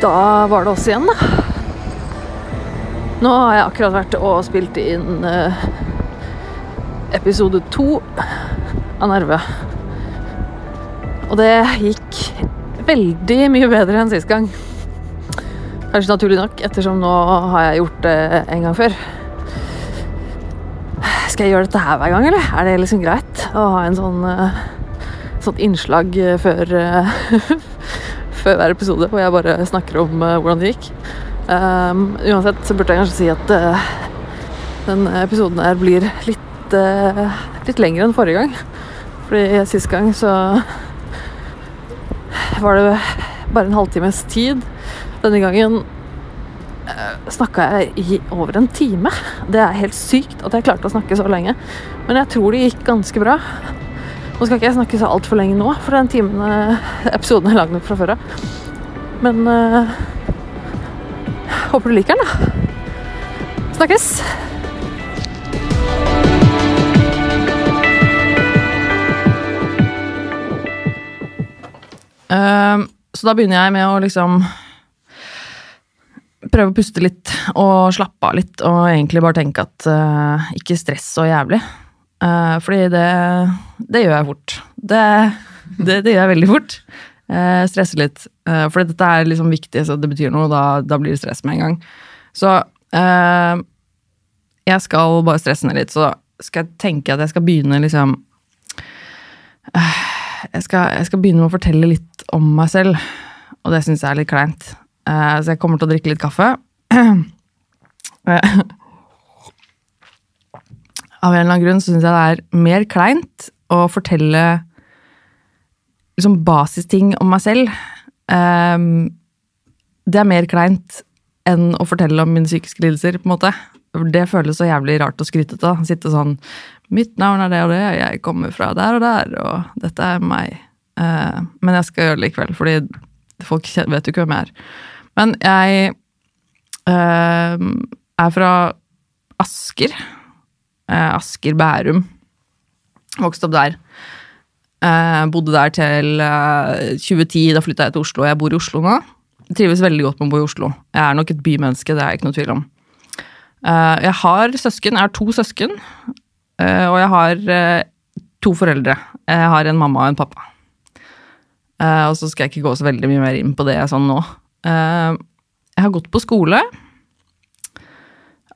Da var det oss igjen, da. Nå har jeg akkurat vært og spilt inn eh, episode to av Nerve. Og det gikk veldig mye bedre enn sist gang. Kanskje naturlig nok, ettersom nå har jeg gjort det en gang før. Skal jeg gjøre dette her hver gang, eller? Er det liksom greit å ha en sånn eh, sånt innslag eh, før før hver episode hvor jeg bare snakker om uh, hvordan det gikk. Um, uansett så burde jeg kanskje si at uh, den episoden her blir litt, uh, litt lengre enn forrige gang. Fordi sist gang så var det bare en halvtimes tid. Denne gangen snakka jeg i over en time. Det er helt sykt at jeg klarte å snakke så lenge. Men jeg tror det gikk ganske bra. Nå skal ikke jeg snakke så altfor lenge nå, for den timen episoden er lagd opp fra før av. Men uh, håper du liker den, da. Snakkes! Uh, så da begynner jeg med å liksom prøve å puste litt og slappe av litt, og egentlig bare tenke at uh, ikke stress så jævlig. Uh, fordi det, det, gjør jeg fort. Det, det, det gjør jeg veldig fort. Uh, stresser litt. Uh, fordi dette er liksom viktig, så det betyr noe. Da, da blir det stress med en gang. Så jeg skal bare stresse ned litt. Så skal jeg tenke at jeg skal begynne liksom jeg skal, jeg skal begynne med å fortelle litt om meg selv, og det syns jeg er litt kleint. så jeg kommer til å drikke litt kaffe. av en eller annen grunn så syns jeg det er mer kleint å fortelle liksom basisting om meg selv. Um, det er mer kleint enn å fortelle om mine psykiske lidelser, på en måte. Det føles så jævlig rart og skrytete. Sitte sånn Mitt navn er det og det, jeg kommer fra der og der, og dette er meg. Uh, men jeg skal gjøre det likevel, fordi folk vet jo ikke hvem jeg er. Men jeg uh, er fra Asker. Eh, Asker, Bærum. Vokste opp der. Eh, bodde der til 2010. Eh, da flytta jeg til Oslo. Jeg bor i Oslo nå. Trives veldig godt med å bo i Oslo. Jeg er nok et bymenneske, det er jeg ikke noe tvil om. jeg har søsken. Jeg har to søsken. og jeg har to foreldre. Jeg har en mamma og en pappa. og så skal jeg ikke gå så veldig mye mer inn på det sånn nå. jeg har gått på skole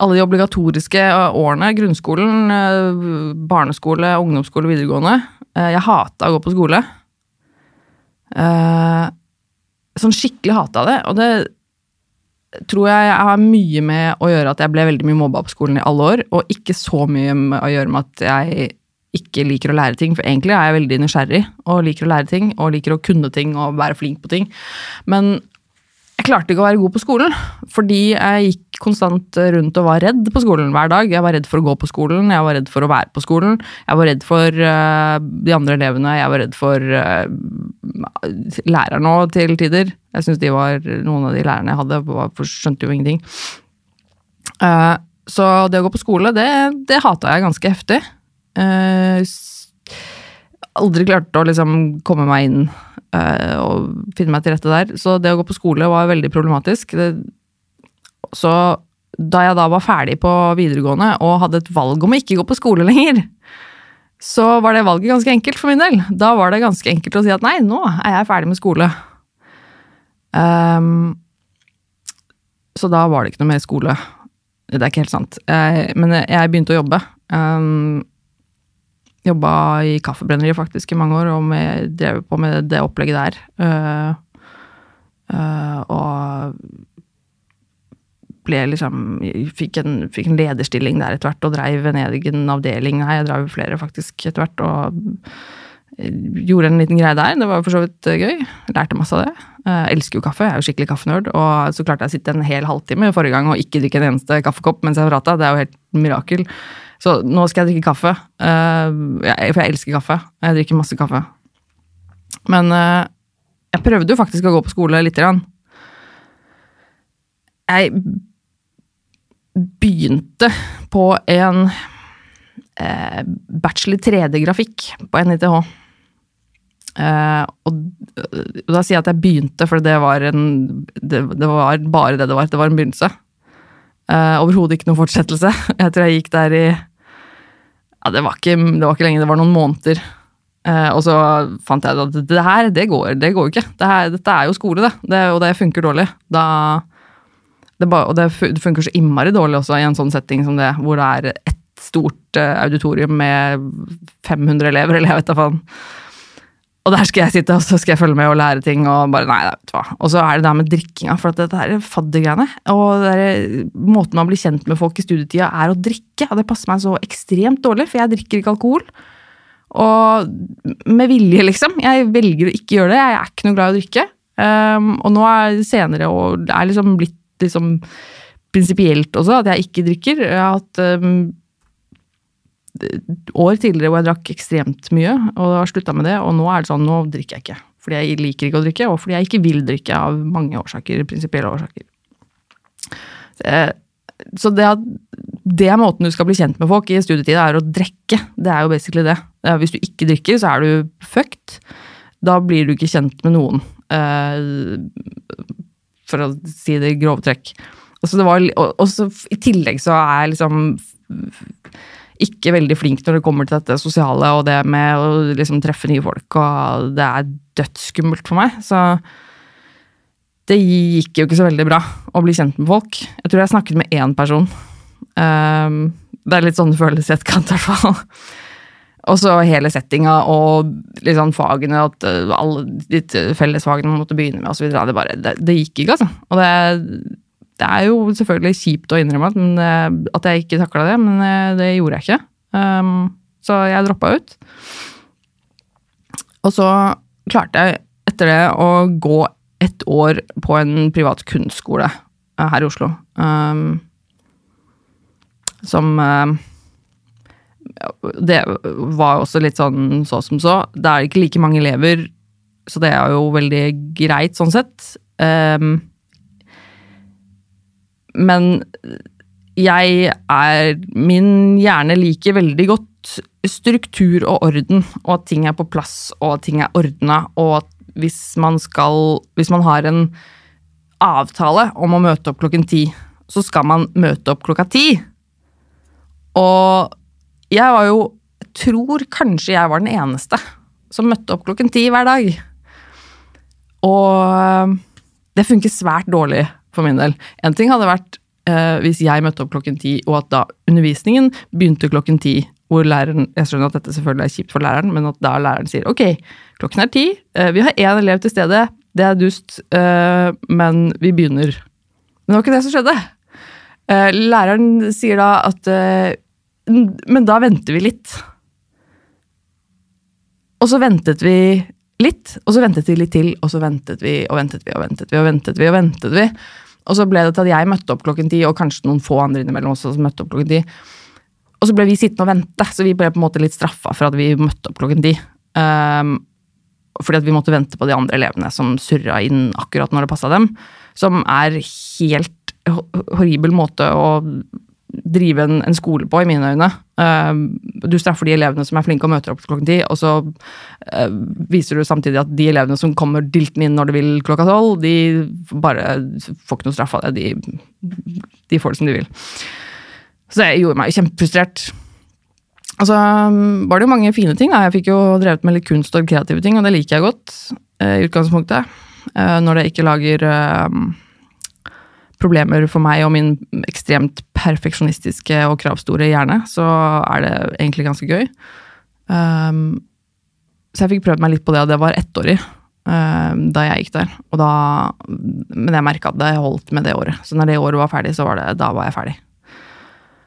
alle de obligatoriske årene, grunnskolen, eh, barneskole, ungdomsskole, videregående. Eh, jeg hata å gå på skole. Eh, sånn skikkelig hata det. Og det tror jeg har mye med å gjøre at jeg ble veldig mye mobba på skolen i alle år, og ikke så mye med å gjøre med at jeg ikke liker å lære ting, for egentlig er jeg veldig nysgjerrig og liker å lære ting og liker å kunne ting og være flink på ting. Men jeg klarte ikke å være god på skolen, fordi jeg gikk konstant rundt og var redd på skolen hver dag. Jeg var redd for å gå på skolen, jeg var redd for å være på skolen. Jeg var redd for uh, de andre elevene, jeg var redd for uh, lærerne òg til tider. Jeg syns noen av de lærerne jeg hadde, var, skjønte jo ingenting. Uh, så det å gå på skole, det, det hata jeg ganske heftig. aldri klarte å liksom komme meg inn og finne meg til rette der. Så det å gå på skole var veldig problematisk. Det, så da jeg da var ferdig på videregående og hadde et valg om å ikke gå på skole lenger, så var det valget ganske enkelt for min del. Da var det ganske enkelt å si at nei, nå er jeg ferdig med skole. Um, så da var det ikke noe mer skole. Det er ikke helt sant. Jeg, men jeg begynte å jobbe. Um, Jobba i kaffebrenneriet faktisk i mange år, og med, drev på med det opplegget der. Uh, uh, og ble liksom fikk en, fikk en, lederstilling der etter hvert, og dreiv en egen avdeling. Nei, jeg drev flere faktisk etter hvert, og gjorde en liten greie der. Det var for så vidt gøy. Lærte masse av det. Jeg elsker jo kaffe, jeg er jo skikkelig kaffenerd. Og så klarte jeg å sitte en hel halvtime forrige gang og ikke drikke en eneste kaffekopp mens jeg prata. Det er jo helt mirakel. Så nå skal jeg drikke kaffe. Uh, for jeg elsker kaffe. Jeg drikker masse kaffe. Men uh, jeg prøvde jo faktisk å gå på skole lite grann. Jeg begynte på en uh, bachelor 3D-grafikk på NITH. Eh, og da sier jeg at jeg begynte, for det var, en, det, det var bare det det var. Det var en begynnelse. Eh, Overhodet ikke noen fortsettelse. Jeg tror jeg gikk der i ja, det var, ikke, det var ikke lenge, det var noen måneder. Eh, og så fant jeg at det her, det går, det går ikke. Det her, dette er jo skole, det. Og det funker dårlig. Da, det ba, og det funker så innmari dårlig også i en sånn setting som det, hvor det er ett stort uh, auditorium med 500 elever, eller jeg vet da faen. Og der skal jeg sitte og så skal jeg følge med og lære ting. Og bare, nei, vet du hva. Og så er det der med drikkinga, for at dette er faddergreiene. Og der, måten man blir kjent med folk i studietida, er å drikke. Og det passer meg så ekstremt dårlig, for jeg drikker ikke alkohol. Og med vilje, liksom. Jeg velger å ikke gjøre det. Jeg er ikke noe glad i å drikke. Um, og nå er det senere og det er liksom blitt liksom prinsipielt også at jeg ikke drikker. Jeg har hatt um, år tidligere hvor jeg drakk ekstremt mye og har slutta med det, og nå er det sånn, nå drikker jeg ikke. Fordi jeg liker ikke å drikke, og fordi jeg ikke vil drikke av mange årsaker, prinsipielle årsaker. Så det, det er måten du skal bli kjent med folk i studietida, er å drikke. Det er jo basically det. Hvis du ikke drikker, så er du fucked. Da blir du ikke kjent med noen. Eh, for å si det i grove trekk. Og så I tillegg så er liksom ikke veldig flink når det kommer til dette sosiale og det med å liksom treffe nye folk, og det er dødsskummelt for meg. Så det gikk jo ikke så veldig bra å bli kjent med folk. Jeg tror jeg snakket med én person. Um, det er litt sånn det i etterkant, i hvert fall. Og så hele settinga og liksom fagene, at eh, alle de fellesfagene man måtte begynne med osv. Det, bare, det, det gikk ikke, altså. Og det det er jo selvfølgelig kjipt å innrømme at, men, eh, at jeg ikke takla det, men eh, det gjorde jeg ikke. Um, så jeg droppa ut. Og så klarte jeg etter det å gå ett år på en privat kunstskole eh, her i Oslo. Um, som um, Det var også litt sånn så som så. Det er ikke like mange elever, så det er jo veldig greit sånn sett. Um, men jeg er Min hjerne liker veldig godt struktur og orden, og at ting er på plass, og at ting er ordna, og at hvis man skal Hvis man har en avtale om å møte opp klokken ti, så skal man møte opp klokka ti. Og jeg var jo tror kanskje jeg var den eneste som møtte opp klokken ti hver dag. Og det funker svært dårlig for min del. En ting hadde vært eh, hvis jeg møtte opp klokken ti, og at da undervisningen begynte klokken ti, hvor læreren Jeg skjønner at dette selvfølgelig er kjipt for læreren, men at da læreren sier ok, klokken er ti, eh, vi har én elev til stede, det er dust, eh, men vi begynner. Men det var ikke det som skjedde. Eh, læreren sier da at eh, Men da venter vi litt. Og så ventet vi litt, og så ventet vi litt til, og så ventet vi og ventet vi og ventet vi og ventet vi. Og ventet vi. Og så ble det til at jeg møtte opp klokken ti, og kanskje noen få andre innimellom også som møtte opp klokken ti. Og så ble vi sittende og vente, så vi ble på en måte litt straffa for at vi møtte opp klokken ti. Um, fordi at vi måtte vente på de andre elevene som surra inn akkurat når det passa dem. Som er helt horribel måte å drive en, en, skole på, i mine øyne. Uh, du straffer de elevene som er flinke og møter opp klokken ti, og så uh, viser du samtidig at de elevene som kommer diltende inn når de vil klokka tolv, de bare får ikke noe straff av det. De, de, får det som de vil. Så det gjorde meg kjempefrustrert. Og så um, var det jo mange fine ting. Da. Jeg fikk jo drevet med litt kunst og kreative ting, og det liker jeg godt uh, i utgangspunktet. når det ikke lager problemer for meg og min ekstremt perfeksjonistiske og kravstore hjerne, så er det egentlig ganske gøy. Um, så jeg fikk prøvd meg litt på det, og det var ettårig um, da jeg gikk der. Og da, men jeg merka at det holdt med det året. Så når det året var ferdig, så var det, da var jeg ferdig.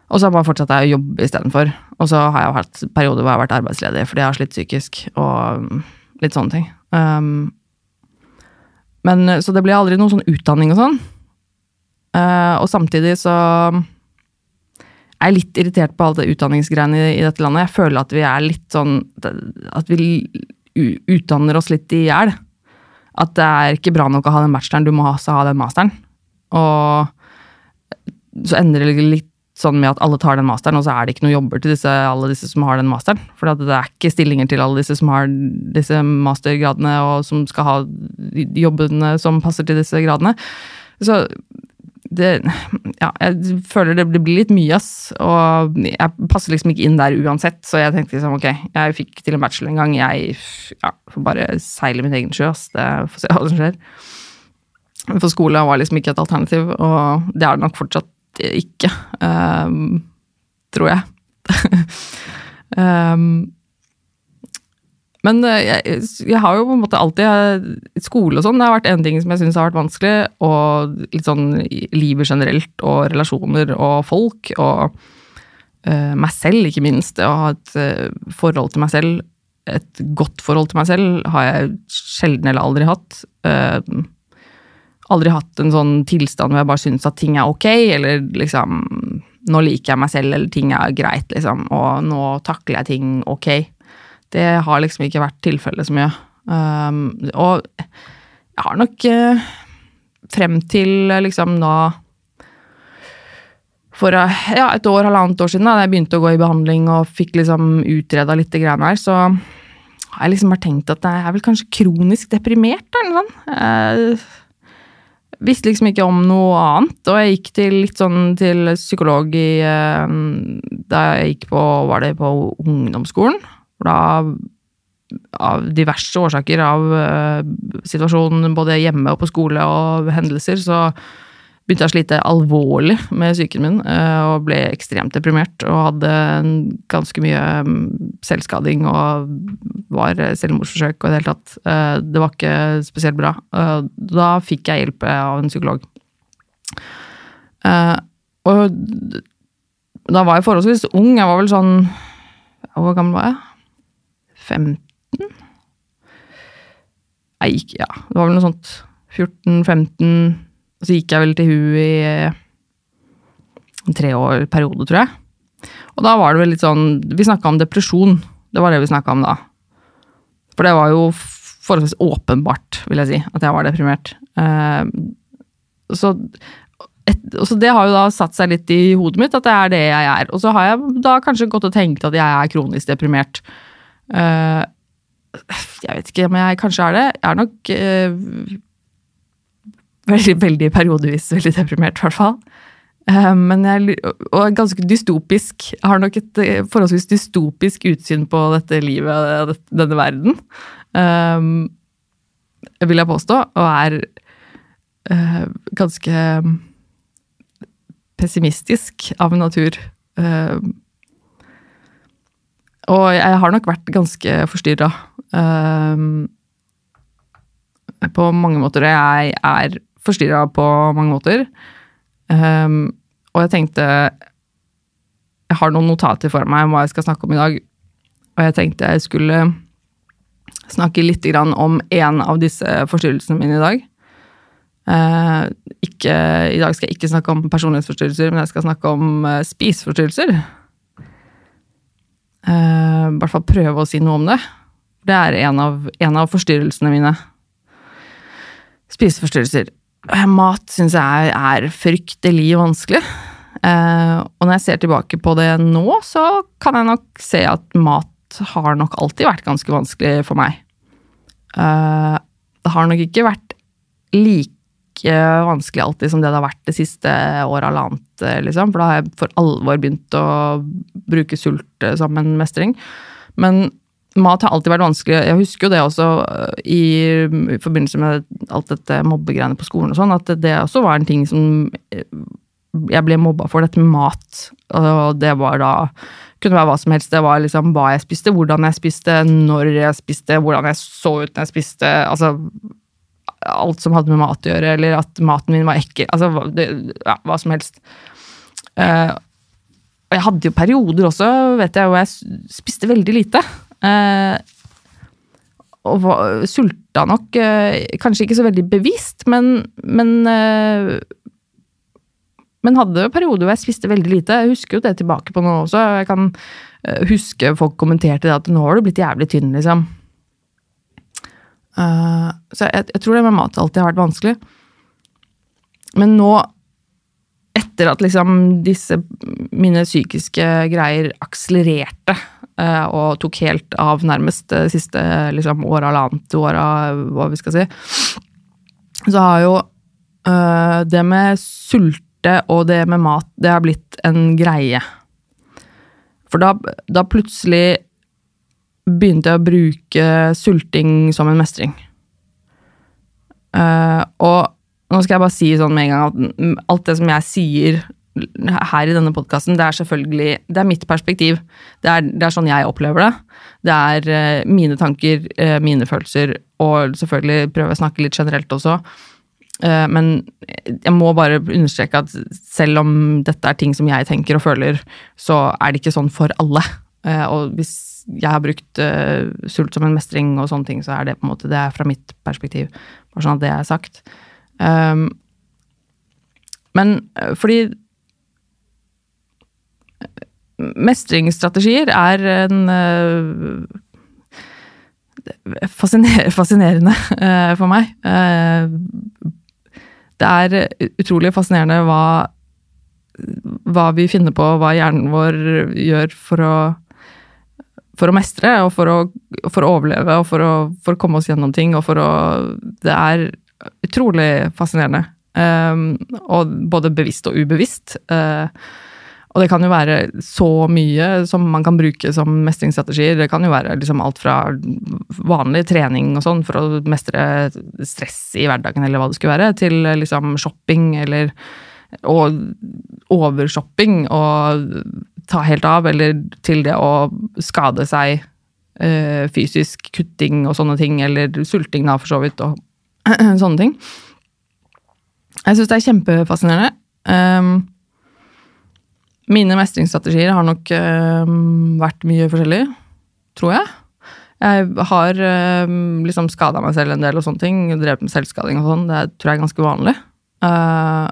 Og så fortsatte jeg bare å jobbe istedenfor. Og så har jeg hatt perioder hvor jeg har vært arbeidsledig fordi jeg har slitt psykisk og litt sånne ting. Um, men, så det ble aldri noen sånn utdanning og sånn. Uh, og samtidig så er jeg litt irritert på alle utdanningsgreiene i, i, dette landet. Jeg føler at vi er litt sånn At vi utdanner oss litt i hjel. At det er ikke bra nok å ha den bacheloren, du må også ha den masteren. Og så endrer det litt sånn med at alle tar den masteren, og så er det ikke noe jobber til disse, alle disse som har den masteren. For det er ikke stillinger til alle disse som har disse mastergradene, og som skal ha jobbene som passer til disse gradene. Så det Ja, jeg føler det blir litt mye, ass. Og jeg passer liksom ikke inn der uansett, så jeg tenkte liksom ok, jeg fikk til en bachelor en gang, jeg ja, får bare seile min egen sjø, ass. Det får se hva som skjer. For skole var liksom ikke et alternativ, og det er det nok fortsatt ikke, um, tror jeg. um, men eh, jeg, jeg, har jo på en måte alltid Skole og sånn det har vært en ting som jeg syns har vært vanskelig. Og litt sånn livet generelt, og relasjoner og folk. Og uh, meg selv, ikke minst. Det å ha et uh, forhold til meg selv, et godt forhold til meg selv, har jeg sjelden eller aldri hatt. Uh, aldri hatt en sånn tilstand hvor jeg bare syns at ting er ok, eller liksom Nå liker jeg meg selv, eller ting er greit, liksom, og nå takler jeg ting ok. Det har liksom ikke vært tilfellet så mye. Um, og jeg har nok uh, frem til liksom da For uh, ja, et år, halvannet år siden, da jeg begynte å gå i behandling og fikk liksom utreda litt greiene her, så har jeg liksom bare tenkt at jeg er vel kanskje kronisk deprimert, eller noe sånt. Uh, visste liksom ikke om noe annet, og jeg gikk til litt sånn til psykolog i Da jeg gikk på Var det på ungdomsskolen? For da, av diverse årsaker, av uh, situasjonen både hjemme og på skole og hendelser, så begynte jeg å slite alvorlig med psyken min uh, og ble ekstremt deprimert. Og hadde ganske mye um, selvskading og var selvmordsforsøk og i det hele tatt. Uh, det var ikke spesielt bra. da fikk jeg hjelp av en psykolog. og da var jeg forholdsvis ung. Jeg var vel sånn Hvor gammel var jeg? 15? Nei, ikke, ja, det var vel noe sånt 14-15. Og så gikk jeg vel til hun i en treårsperiode, tror jeg. Og da var det vel litt sånn Vi snakka om depresjon. Det var det vi snakka om da. For det var jo forholdsvis åpenbart, vil jeg si, at jeg var deprimert. Uh, så, et, så det har jo da satt seg litt i hodet mitt at det er det jeg er. Og så har jeg da kanskje gått og tenkt at jeg er kronisk deprimert. Uh, jeg vet ikke om jeg kanskje er det. Jeg er nok uh, veldig, veldig periodevis veldig deprimert, i hvert fall. Uh, men jeg, og ganske dystopisk. Jeg har nok et forholdsvis dystopisk utsyn på dette livet, og denne verden. vil jeg påstå. Og er ganske pessimistisk av natur. Uh, og jeg har nok vært ganske forstyrra. Um, på mange måter. Og Jeg er forstyrra på mange måter. Um, og jeg tenkte Jeg har noen notater for meg om hva jeg skal snakke om i dag. Og jeg tenkte jeg skulle snakke litt om en av disse forstyrrelsene mine i dag. Uh, ikke, I dag skal jeg ikke snakke om personlighetsforstyrrelser, men jeg skal snakke om uh, spiseforstyrrelser. Uh, hvert fall prøve å si noe om det. Det er en av, en av forstyrrelsene mine. Spiseforstyrrelser. Mat syns jeg er fryktelig vanskelig. Uh, og når jeg ser tilbake på det nå, så kan jeg nok se at mat har nok alltid vært ganske vanskelig for meg. Uh, det har nok ikke vært like vanskelig alltid som det det har vært det siste året halvannet, liksom. For da har jeg for alvor begynt å bruke sult som en mestring. Men mat har alltid vært vanskelig. Jeg husker jo det også øh, i, i forbindelse med alt dette mobbegreiene på skolen og sånn, at det også var en ting som jeg ble mobba for, dette med mat. Og det var da kunne være hva som helst. Det var liksom hva jeg spiste, hvordan jeg spiste, når jeg spiste, hvordan jeg så ut når jeg spiste. Altså alt som hadde med mat å gjøre, eller at maten min var ekkel. Altså det, ja, hva som helst. Uh, og jeg hadde jo perioder også, vet jeg, hvor jeg spiste veldig lite. Uh, og var, sulta nok, uh, kanskje ikke så veldig bevisst, men, men men hadde perioder hvor jeg spiste veldig lite. Jeg husker jo det tilbake på nå også. Jeg kan huske folk kommenterte det at nå har du blitt jævlig tynn, liksom. Uh, så jeg, jeg, tror det med mat alltid har vært vanskelig. Men nå etter at liksom disse mine psykiske greier akselererte uh, og tok helt av nærmest det siste liksom, året, halvannet åra, hva vi skal si, så har jo uh, det med sulte og det med mat, det har blitt en greie. For da, da plutselig begynte jeg å bruke sulting som en mestring. Uh, og nå skal jeg bare si sånn med en gang at alt det som jeg sier her i denne podkasten, det er selvfølgelig Det er mitt perspektiv. Det er, det er sånn jeg opplever det. Det er uh, mine tanker, uh, mine følelser, og selvfølgelig prøve å snakke litt generelt også. Men jeg må bare understreke at selv om dette er ting som jeg tenker og føler, så er det ikke sånn for alle. og hvis jeg har brukt sult som en mestring og sånne ting, så er det på en måte det er fra mitt perspektiv. Bare sånn at det er sagt. Um, men fordi Mestringsstrategier er en uh, fascinerende uh, for meg. Uh, det er utrolig fascinerende hva, hva vi finner på, hva hjernen vår gjør for å, for å mestre og for å, for å overleve og for å, for å, komme oss gjennom ting. og for å, Det er utrolig fascinerende. Um, og både bevisst og ubevisst. Uh, og det kan jo være så mye som man kan bruke som mestringsstrategier. Det kan jo være liksom alt fra vanlig trening og sånn for å mestre stress i hverdagen, eller hva det skulle være, til liksom shopping eller og overshopping og ta helt av, eller til det å skade seg øh, fysisk, kutting og sånne ting, eller sulting da, for så vidt, og sånne ting. Jeg syns det er kjempefascinerende. Um, mine mestringsstrategier har nok øh, vært mye forskjellig, tror jeg. Jeg har øh, liksom skada meg selv en del og sånne ting. Drevet med selvskading og sånn. Det tror jeg er ganske vanlig. Uh,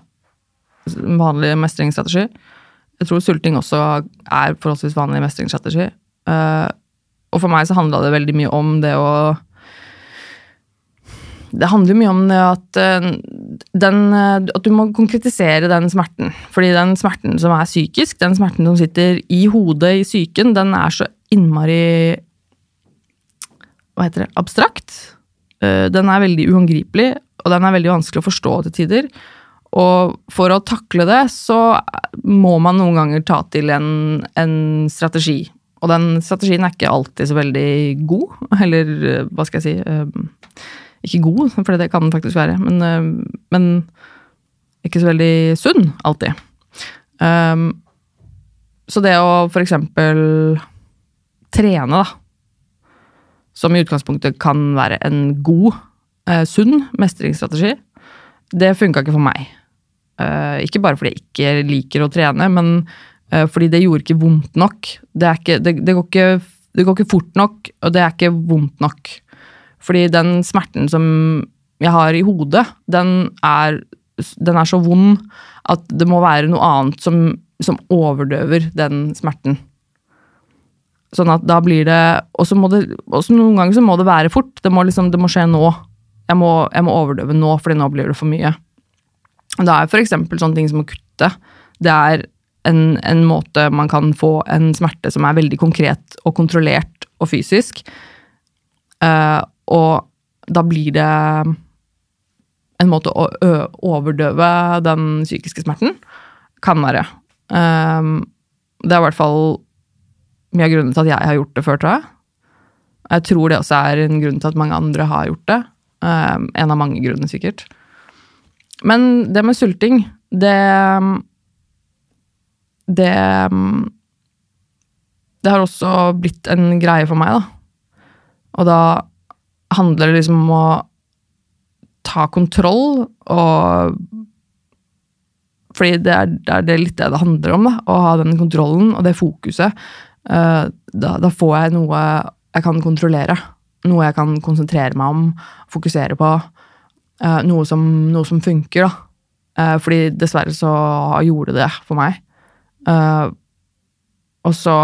vanlig mestringsstrategi. Jeg tror sulting også er forholdsvis vanlig mestringsstrategi. Uh, og for meg så handla det veldig mye om det å det handler mye om at, eh, den, eh, at du må konkretisere den smerten. Fordi den smerten som er psykisk, den smerten som sitter i hodet i psyken, den er så innmari Hva heter det? Abstrakt. Eh, den er veldig uangripelig, og den er veldig vanskelig å forstå til tider. Og for å takle det, så må man noen ganger ta til en, en strategi. Og den strategien er ikke alltid så veldig god, eller hva skal jeg si ikke god, for det kan den faktisk være, men, eh, men ikke så veldig sunn alltid. Um, så det å for eksempel trene, da, som i utgangspunktet kan være en god, sunn mestringsstrategi, det funka ikke for meg. Uh, ikke bare fordi jeg ikke liker å trene, men uh, fordi det gjorde ikke vondt nok. Det, ikke, det, det, går ikke, det, går ikke, fort nok, og det er ikke vondt nok. Fordi den smerten som jeg har i hodet, den er, den er så vond at det må være noe annet som, som overdøver den smerten. Sånn at da blir det Og så må det også noen ganger så må det være fort. Det må, liksom, det må skje nå. Jeg må, jeg må, overdøve nå, fordi nå blir det for mye. Det er f.eks. sånne ting som å kutte. Det er en, en, måte man kan få en smerte som er veldig konkret og kontrollert og fysisk. Uh, og da blir det en måte å overdøve den psykiske smerten. Kan være. Um, det er i hvert fall mye av grunnen til at jeg har gjort det før, tror jeg. Jeg tror det også er en grunn til at mange andre har gjort det. Um, en av mange grunner, sikkert. Men det med sulting, det Det Det har også blitt en greie for meg, da. Og da handler det liksom om å ta kontroll og Fordi det er, det er litt det det handler om, da, å ha den kontrollen og det fokuset. Uh, da, da, får jeg noe jeg kan kontrollere. Noe jeg kan konsentrere meg om, fokusere på. Uh, noe, som, noe, som, funker, da. Uh, fordi dessverre så gjorde det for meg. og så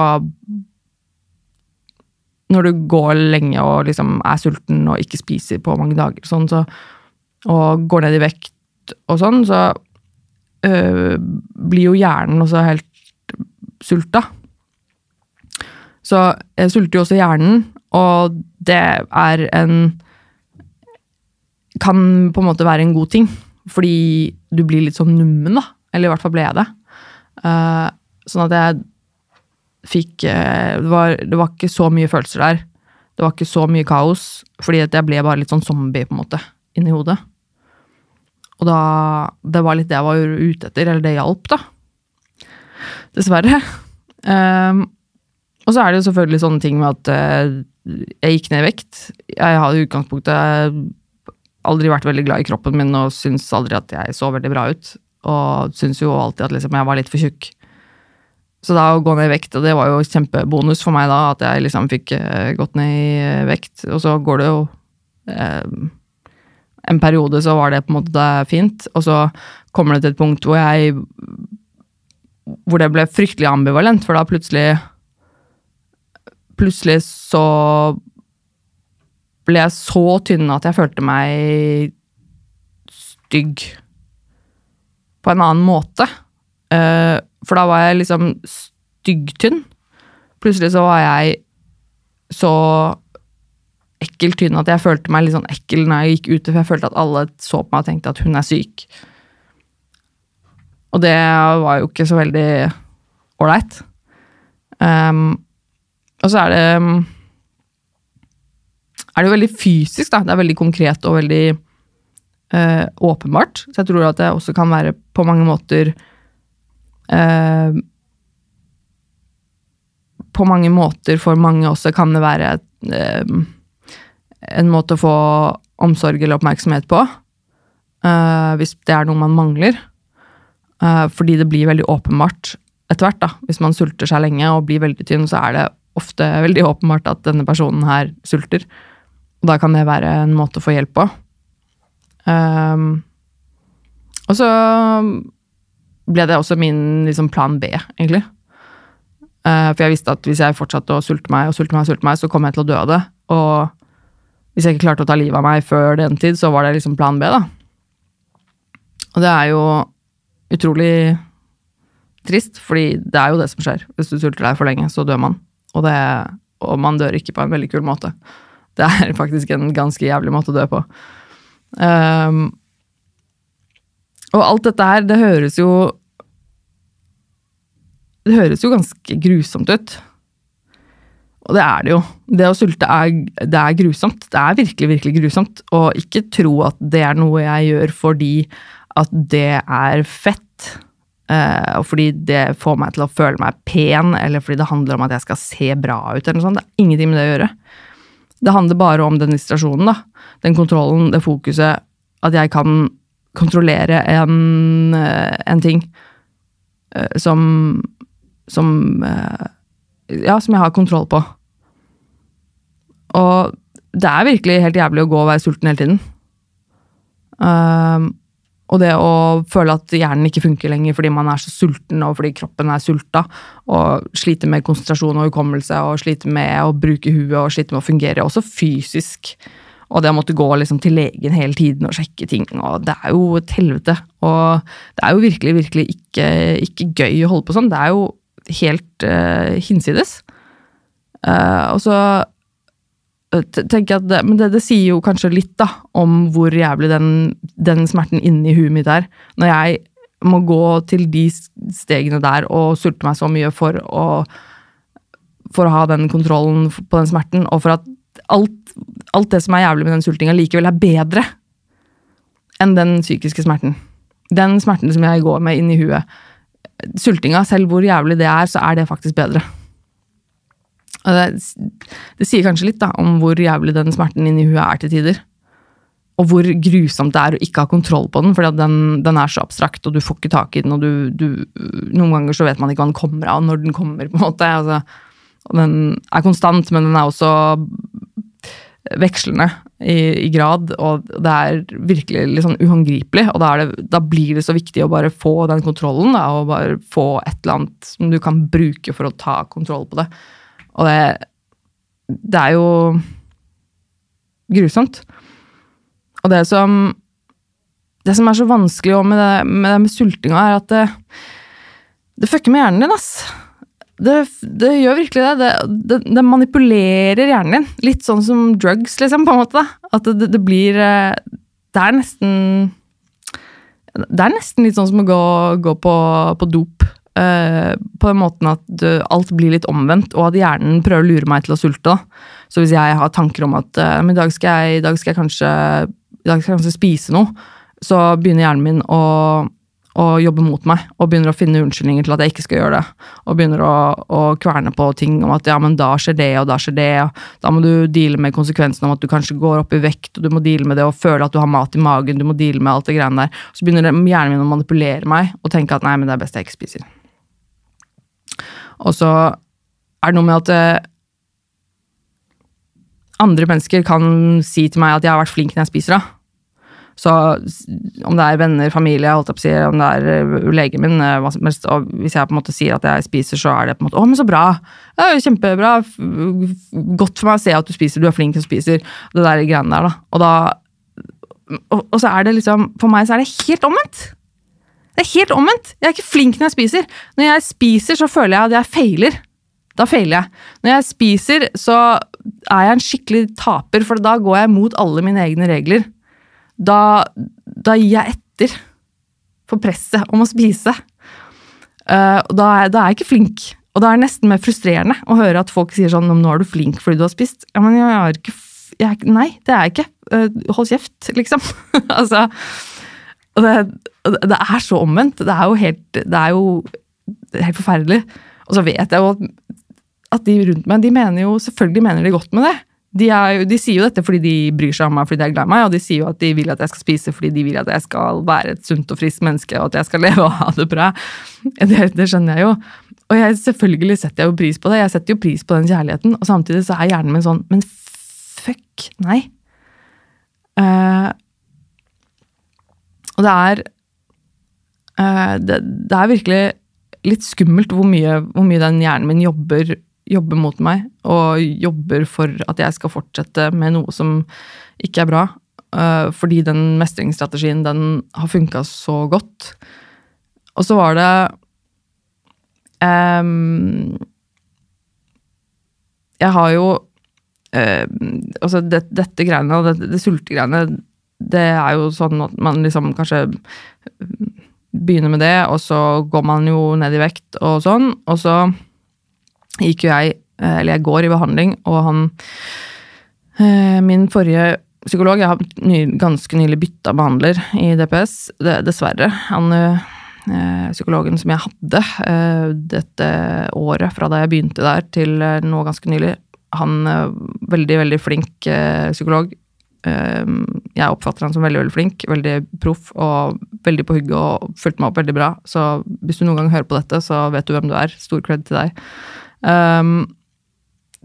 når du går lenge og liksom er sulten og ikke spiser på mange dager, sånn, så, og går ned i vekt og sånn, så blir jo hjernen også helt sulta. Så jeg sulter jo også hjernen, og det er en Kan på en måte være en god ting, fordi du blir litt sånn nummen, da. Eller i hvert fall ble jeg det. Uh, sånn at jeg fikk uh, det, var, det var ikke så mye følelser der. Det var ikke så mye kaos, fordi jeg ble bare litt sånn zombie, på en måte, inni hodet. Og da Det var litt det jeg var ute etter, eller det hjalp, da. Dessverre. Um, og så er det jo selvfølgelig sånne ting med at uh, jeg gikk ned i vekt. Jeg hadde i utgangspunktet aldri vært veldig glad i kroppen min og syns aldri at jeg så veldig bra ut. Og syns jo alltid at liksom jeg var litt for tjukk. Så da å gå ned i vekt, og det var jo kjempebonus for meg da, at jeg liksom fikk uh, gått ned i uh, vekt. Og så går det jo uh, En periode så var det på en måte fint, og så kommer det til et punkt hvor jeg Hvor det ble fryktelig ambivalent, for da plutselig Plutselig så ble jeg så tynn at jeg følte meg stygg på en annen måte. Uh, for da var jeg liksom styggtynn. Plutselig så var jeg så ekkelt tynn at jeg følte meg litt sånn ekkel når jeg gikk ute, for jeg følte at alle så på meg og tenkte at hun er syk. Og det var jo ikke så veldig ålreit. Um, og så er det er det jo veldig fysisk, da. Det er veldig konkret og veldig uh, åpenbart. Så jeg tror at det også kan være på mange måter uh, På mange måter for mange også kan det være uh, en måte å få omsorg eller oppmerksomhet på. hvis det er noe man mangler. fordi det blir veldig åpenbart etter hvert. da. Hvis man sulter seg lenge og blir veldig tynn, så er det ofte veldig åpenbart at denne personen her sulter. Og da kan det være en måte å få hjelp på. Um, og så ble det også min liksom, plan B, egentlig. Uh, for jeg visste at hvis jeg fortsatte å sulte meg og sulte meg, og sulte meg, så kom jeg til å dø av det. Og hvis jeg ikke klarte å ta livet av meg før den tid, så var det liksom plan B, da. Og det er jo utrolig trist, fordi det er jo det som skjer. Hvis du sulter deg for lenge, så dør man. Og, det, og man dør ikke på en veldig kul måte. Det er faktisk en ganske jævlig måte å dø på. Um, og alt dette her, det høres jo Det høres jo ganske grusomt ut. Og det er det jo. Det å sulte er, det er grusomt. Det er virkelig, virkelig grusomt. Og ikke tro at det er noe jeg gjør fordi at det er fett. Uh, og fordi det får meg til å føle meg pen, eller fordi det handler om at jeg skal se bra ut. eller noe sånt. Det er ingenting med det å gjøre. Det handler bare om den distrasjonen, da. Den kontrollen, det fokuset. At jeg kan kontrollere en, eh, en ting uh, som Som uh, Ja, som jeg har kontroll på. Og det er virkelig helt jævlig å gå og være sulten hele tiden. Uh, og det å føle at hjernen ikke funker lenger fordi man er så sulten og fordi kroppen er sulta, og sliter med konsentrasjon og hukommelse og sliter med å bruke huet og sliter med å fungere, også fysisk. Og det å måtte gå liksom til legen hele tiden og sjekke ting. og Det er jo et helvete. Og det er jo virkelig, virkelig ikke, ikke gøy å holde på sånn. Det er jo helt uh, hinsides. Uh, og så tenker at det, Men det, det, sier jo kanskje litt da, om hvor jævlig den, den smerten inni huet mitt er. Når jeg må gå til de stegene der og sulte meg så mye for å, for å ha den kontrollen på den smerten, og for at alt, alt det som er jævlig med den sultinga, likevel er bedre enn den psykiske smerten. Den smerten som jeg går med inni huet. Sultinga, selv hvor jævlig det er, så er det faktisk bedre. Det, det, sier kanskje litt da, om hvor jævlig den smerten inni huet er til tider. Og hvor grusomt det er å ikke ha kontroll på den, for den, den, er så abstrakt, og du får ikke tak i den, og du, du, Noen ganger så vet man ikke hva den kommer av, når den kommer, på en måte. Altså, og den er konstant, men den er også vekslende i, i, grad, og det er virkelig litt sånn uhåndgripelig. Og da, det, da, blir det så viktig å bare få den kontrollen, da, og bare få et eller annet som du kan bruke for å ta kontroll på det. Og det, det er jo grusomt. Og det som det som er så vanskelig med det med, det med sultinga, er at det, det fucker med hjernen din, ass. Det, det gjør virkelig det. Det, manipulerer hjernen din. Litt sånn som drugs, liksom, på en måte. Da. At det, det, blir eh, Det er nesten Det er nesten litt sånn som å gå, gå på, på, dop. Uh, på den måten at alt blir litt omvendt, og at hjernen prøver å lure meg til å sulte. Så hvis jeg har tanker om at uh, i dag skal jeg, i dag kanskje, i dag skal jeg kanskje spise noe, så begynner hjernen min å, å, jobbe mot meg og begynner å finne unnskyldninger til at jeg ikke skal gjøre det. Og begynner å, å, kverne på ting om at ja, men da skjer det, og da skjer det. Og da må du deale med konsekvensen om at du kanskje går opp i vekt, og du må deale med det og føle at du har mat i magen, du må deale med alt det greiene der. Så begynner hjernen min å manipulere meg og tenke at nei, men det er best jeg ikke spiser. Og så er det noe med at eh, andre mennesker kan si til meg at jeg har vært flink når jeg spiser. da så om det er venner, familie, holdt jeg om det er uh, legen min uh, og Hvis jeg på en måte sier at jeg spiser, så er det på en måte 'Å, men så bra! Det er jo kjempebra! Godt for meg å se at du spiser, du er flink til å spise.' Det der greiene der, da. Og da og, og, så er det liksom For meg så er det helt omvendt. Det er helt omvendt. Jeg er ikke flink når jeg spiser. Når jeg spiser, så føler jeg at jeg feiler. Da feiler jeg. Når jeg spiser, så er jeg en skikkelig taper, for da går jeg mot alle mine egne regler da, da gir jeg etter for presset om å spise. Uh, da, er, da, er, jeg ikke flink. Og da er det nesten mer frustrerende å høre at folk sier sånn 'Nå er du flink fordi du har spist'. Ja, men jeg er ikke jeg, Nei, det er jeg ikke. Uh, hold kjeft, liksom. altså det, det, er så omvendt. Det er jo helt, det er jo helt forferdelig. Og så vet jeg jo at, at de rundt meg de mener jo, selvfølgelig mener de godt med det. De, er, de, sier jo dette fordi de bryr seg om meg fordi de er glad i meg, og de sier jo at de vil at jeg skal spise fordi de vil at jeg skal være et sunt og friskt menneske, og at jeg skal leve og ha det bra. Det, det skjønner jeg jo. Og jeg, selvfølgelig setter jeg jo pris på det. Jeg setter jo pris på den kjærligheten, og samtidig så er hjernen min sånn Men fuck, nei. Uh, og det er det, det, er virkelig litt skummelt hvor mye, hvor mye den hjernen min jobber jobber mot meg, og jobber for at jeg skal fortsette med noe som ikke er bra. Uh, fordi den mestringsstrategien, den har funka så godt. Og så var det um, Jeg har jo uh, Altså, det, dette greiene, det, det sultegreiene, det er jo sånn at man liksom kanskje begynner med det, og så går man jo ned i vekt og sånn, og så gikk jo jeg, eh, eller jeg går i behandling, og han eh, Min forrige psykolog Jeg har ny, ganske nylig bytta behandler i DPS, dessverre. Han eh, psykologen som jeg hadde dette året, fra da jeg begynte der til nå ganske nylig, han veldig, veldig flink psykolog. Jeg oppfatter han som veldig veldig flink, veldig proff og veldig på hugget og fulgte meg opp veldig bra. Så hvis du noen gang hører på dette, så vet du hvem du er. Stor kred til deg. Um,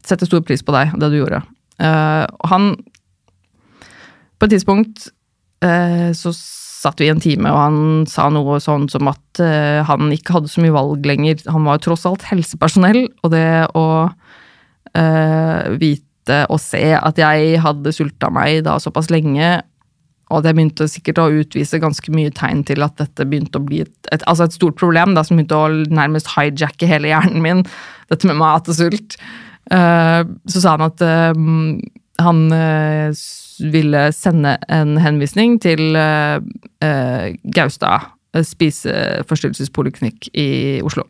setter stor pris på deg og det du gjorde. Uh, han På et tidspunkt uh, så satt vi i en time, og han sa noe sånn som at uh, han ikke hadde så mye valg lenger. Han var jo tross alt helsepersonell, og det å vite og se at jeg hadde sulta meg da såpass lenge, og jeg begynte sikkert å utvise ganske mye tegn til at dette begynte å bli et, et, altså et stort problem, da, som begynte å nærmest hijacke hele hjernen min dette med mat og sult. Uh, så sa han at uh, han uh, ville sende en henvisning til Gaustad spiseforstyrrelsespoliklinikk i Oslo.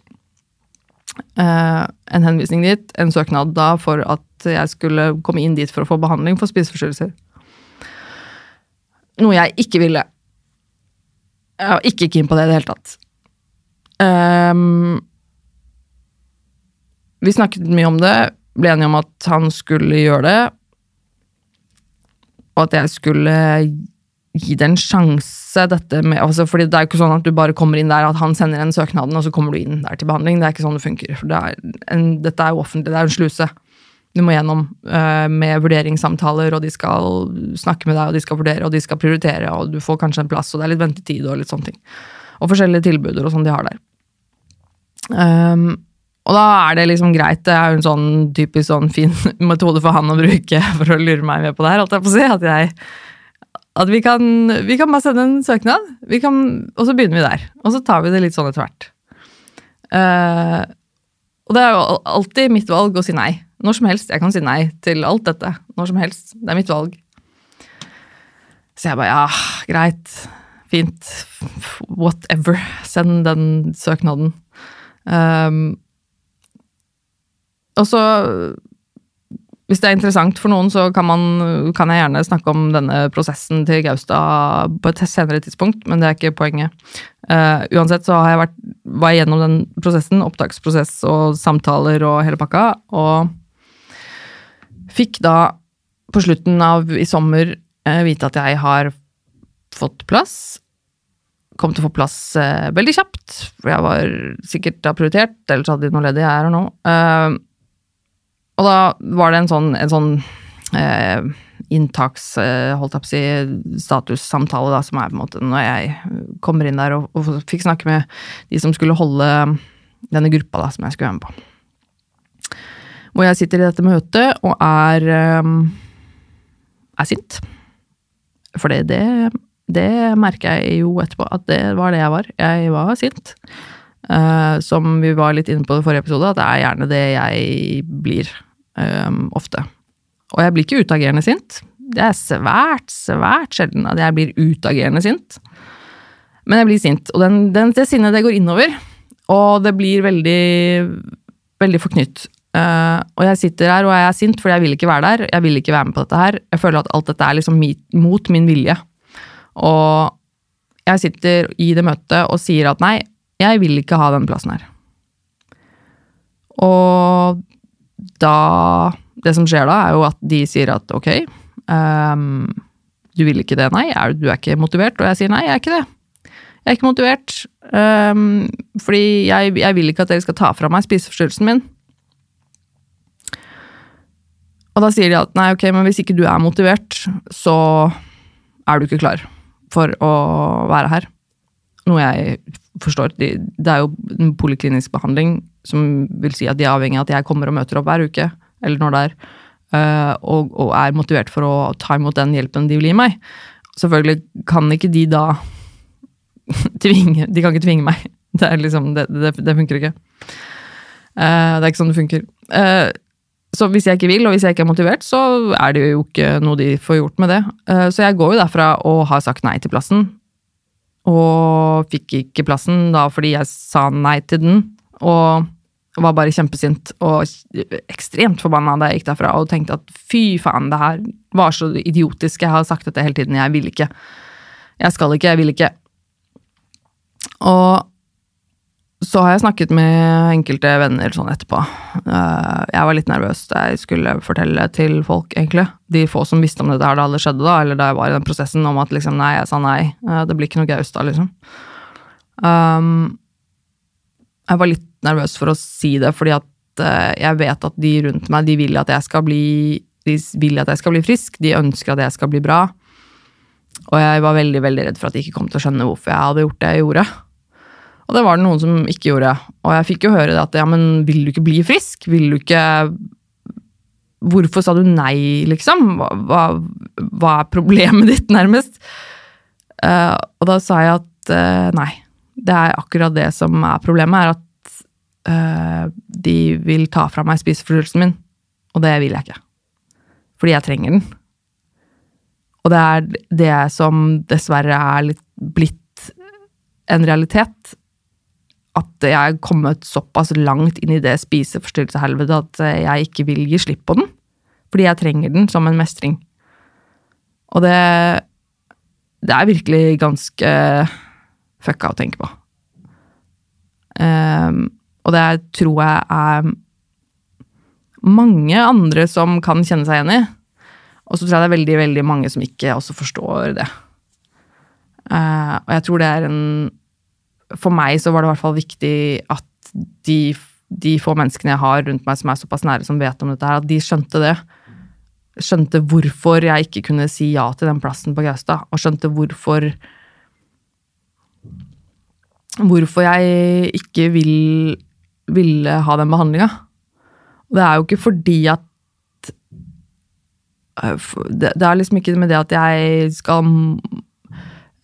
En henvisning dit, en søknad da for at jeg skulle komme inn dit for å få behandling for spiseforstyrrelser. Noe jeg ikke ville. Jeg var ikke keen på det i det hele tatt. Um, vi snakket mye om det, ble enige om at han skulle gjøre det. Og at jeg skulle gi det en sjanse, dette med altså fordi Det er jo ikke sånn at du bare kommer inn der, at han sender en søknaden, og så kommer du inn der til behandling. Det er ikke sånn det funker. Det er en, dette er jo offentlig, det er jo en sluse du må gjennom uh, med vurderingssamtaler, og de skal snakke med deg, og de skal vurdere, og de skal prioritere, og du får kanskje en plass, og det er litt ventetid og litt sånne ting. Og forskjellige tilbuder og sånn de har der. Um, og da er det liksom greit. Det er jo en sånn typisk sånn fin metode for han å bruke for å lure meg med på det her. Holdt jeg på å si, at jeg at vi kan, vi kan bare sende en søknad, kan, og så begynner vi der. Og så tar vi det litt sånn etter hvert. Uh, og det er jo alltid mitt valg å si nei. Når som helst. Jeg kan si nei til alt dette. Når som helst. Det er mitt valg. Så jeg bare ja, greit. Fint. Whatever. Send den søknaden. Um, og så hvis det er interessant for noen, så kan, man, kan, jeg gjerne snakke om denne prosessen til Gaustad på et senere tidspunkt, men det er ikke poenget. Uh, uansett så har jeg vært, var jeg gjennom den prosessen, opptaksprosess og samtaler og hele pakka, og fikk da på slutten av i sommer uh, vite at jeg har fått plass. Kom til å få plass uh, veldig kjapt, for jeg var sikkert da prioritert, ellers hadde de noe ledig, jeg er her nå. Uh, og da var det en sånn, en sånn eh, inntaks, eh, holdt jeg på å si, statussamtale, da, som er på en måte når jeg kommer inn der og, og, fikk snakke med de som skulle holde denne gruppa da, som jeg skulle være med på. Hvor jeg sitter i dette møtet og er, eh, er sint. For det, det, merker jeg jo etterpå, at det var det jeg var. Jeg var sint. Uh, som vi var litt inne på i forrige episode, at det er gjerne det jeg blir um, ofte. Og jeg blir ikke utagerende sint. Det er svært, svært sjelden at jeg blir utagerende sint. Men jeg blir sint, og den, den, det sinnet det går innover. Og det blir veldig, veldig forknytt. Uh, og jeg sitter her og jeg er sint fordi jeg vil ikke være der. Jeg vil ikke være med på dette her. Jeg føler at alt dette er liksom mot min vilje. Og jeg sitter i det møtet og sier at nei, jeg vil ikke ha den plassen her. Og da Det som skjer da, er jo at de sier at ok, um, du vil ikke det, nei, er, du er ikke motivert. Og jeg sier nei, jeg er ikke det. Jeg er ikke motivert. Um, fordi jeg, jeg, vil ikke at dere skal ta fra meg spiseforstyrrelsen min. Og da sier de at nei, ok, men hvis ikke du er motivert, så er du ikke klar for å være her. Noe jeg forstår. Det er jo en poliklinisk behandling som vil si at de er avhengig av at jeg kommer og møter opp hver uke, eller når det er, eh, og, og er motivert for å ta imot den hjelpen de vil gi meg. Selvfølgelig kan ikke de da tvinge De kan ikke tvinge meg. Det, er liksom, det, det, det funker ikke. Uh, det er ikke sånn det funker. Uh, så hvis jeg ikke vil, og hvis jeg ikke er motivert, så er det jo ikke noe de får gjort med det. Så jeg går jo derfra og har sagt nei til plassen. Og fikk ikke plassen da fordi jeg sa nei til den. Og var bare kjempesint og ekstremt forbanna da jeg gikk derfra og tenkte at fy faen, det her var så idiotisk. Jeg har sagt dette hele tiden. Jeg vil ikke. Jeg skal ikke, jeg vil ikke. Og så har jeg snakket med enkelte venner sånn etterpå. Eh, jeg var litt nervøs da jeg skulle fortelle til folk, egentlig. De få som visste om dette her da det skjedde, da, eller da jeg var i den prosessen om at liksom nei, jeg sa nei. Eh, det blir ikke noe Gaustad, liksom. Um, jeg var litt nervøs for å si det, fordi at uh, jeg vet at de rundt meg, de vil at jeg skal bli de vil at jeg skal bli frisk, de ønsker at jeg skal bli bra. Og jeg var veldig veldig redd for at de ikke kom til å skjønne hvorfor jeg hadde gjort det jeg gjorde. Og det var det noen som ikke gjorde. Og jeg fikk jo høre det at ja, men vil du ikke bli frisk? Vil du ikke Hvorfor sa du nei, liksom? Hva, hva er problemet ditt, nærmest? Uh, og da sa jeg at uh, nei, det er akkurat det som er problemet, er at uh, de vil ta fra meg spiseforstyrrelsen min. Og det vil jeg ikke. Fordi jeg trenger den. Og det er det som dessverre er litt blitt en realitet. At jeg er kommet såpass langt inn i det spiseforstyrrelseshelvetet at jeg ikke vil gi slipp på den. Fordi jeg trenger den som en mestring. Og det Det er virkelig ganske fucka å tenke på. Um, og det tror jeg er mange andre som kan kjenne seg igjen i. Og så tror jeg det er veldig veldig mange som ikke også forstår det. Uh, og jeg tror det er en For meg så var det i hvert fall viktig at de, de, få menneskene jeg har rundt meg som er såpass nære, som vet om dette her, at de skjønte det. Skjønte hvorfor jeg ikke kunne si ja til den plassen på Gaustad. Og skjønte hvorfor hvorfor jeg ikke vil, ville ha den behandlinga. Det er jo ikke fordi at øh, det, er liksom ikke med det at jeg skal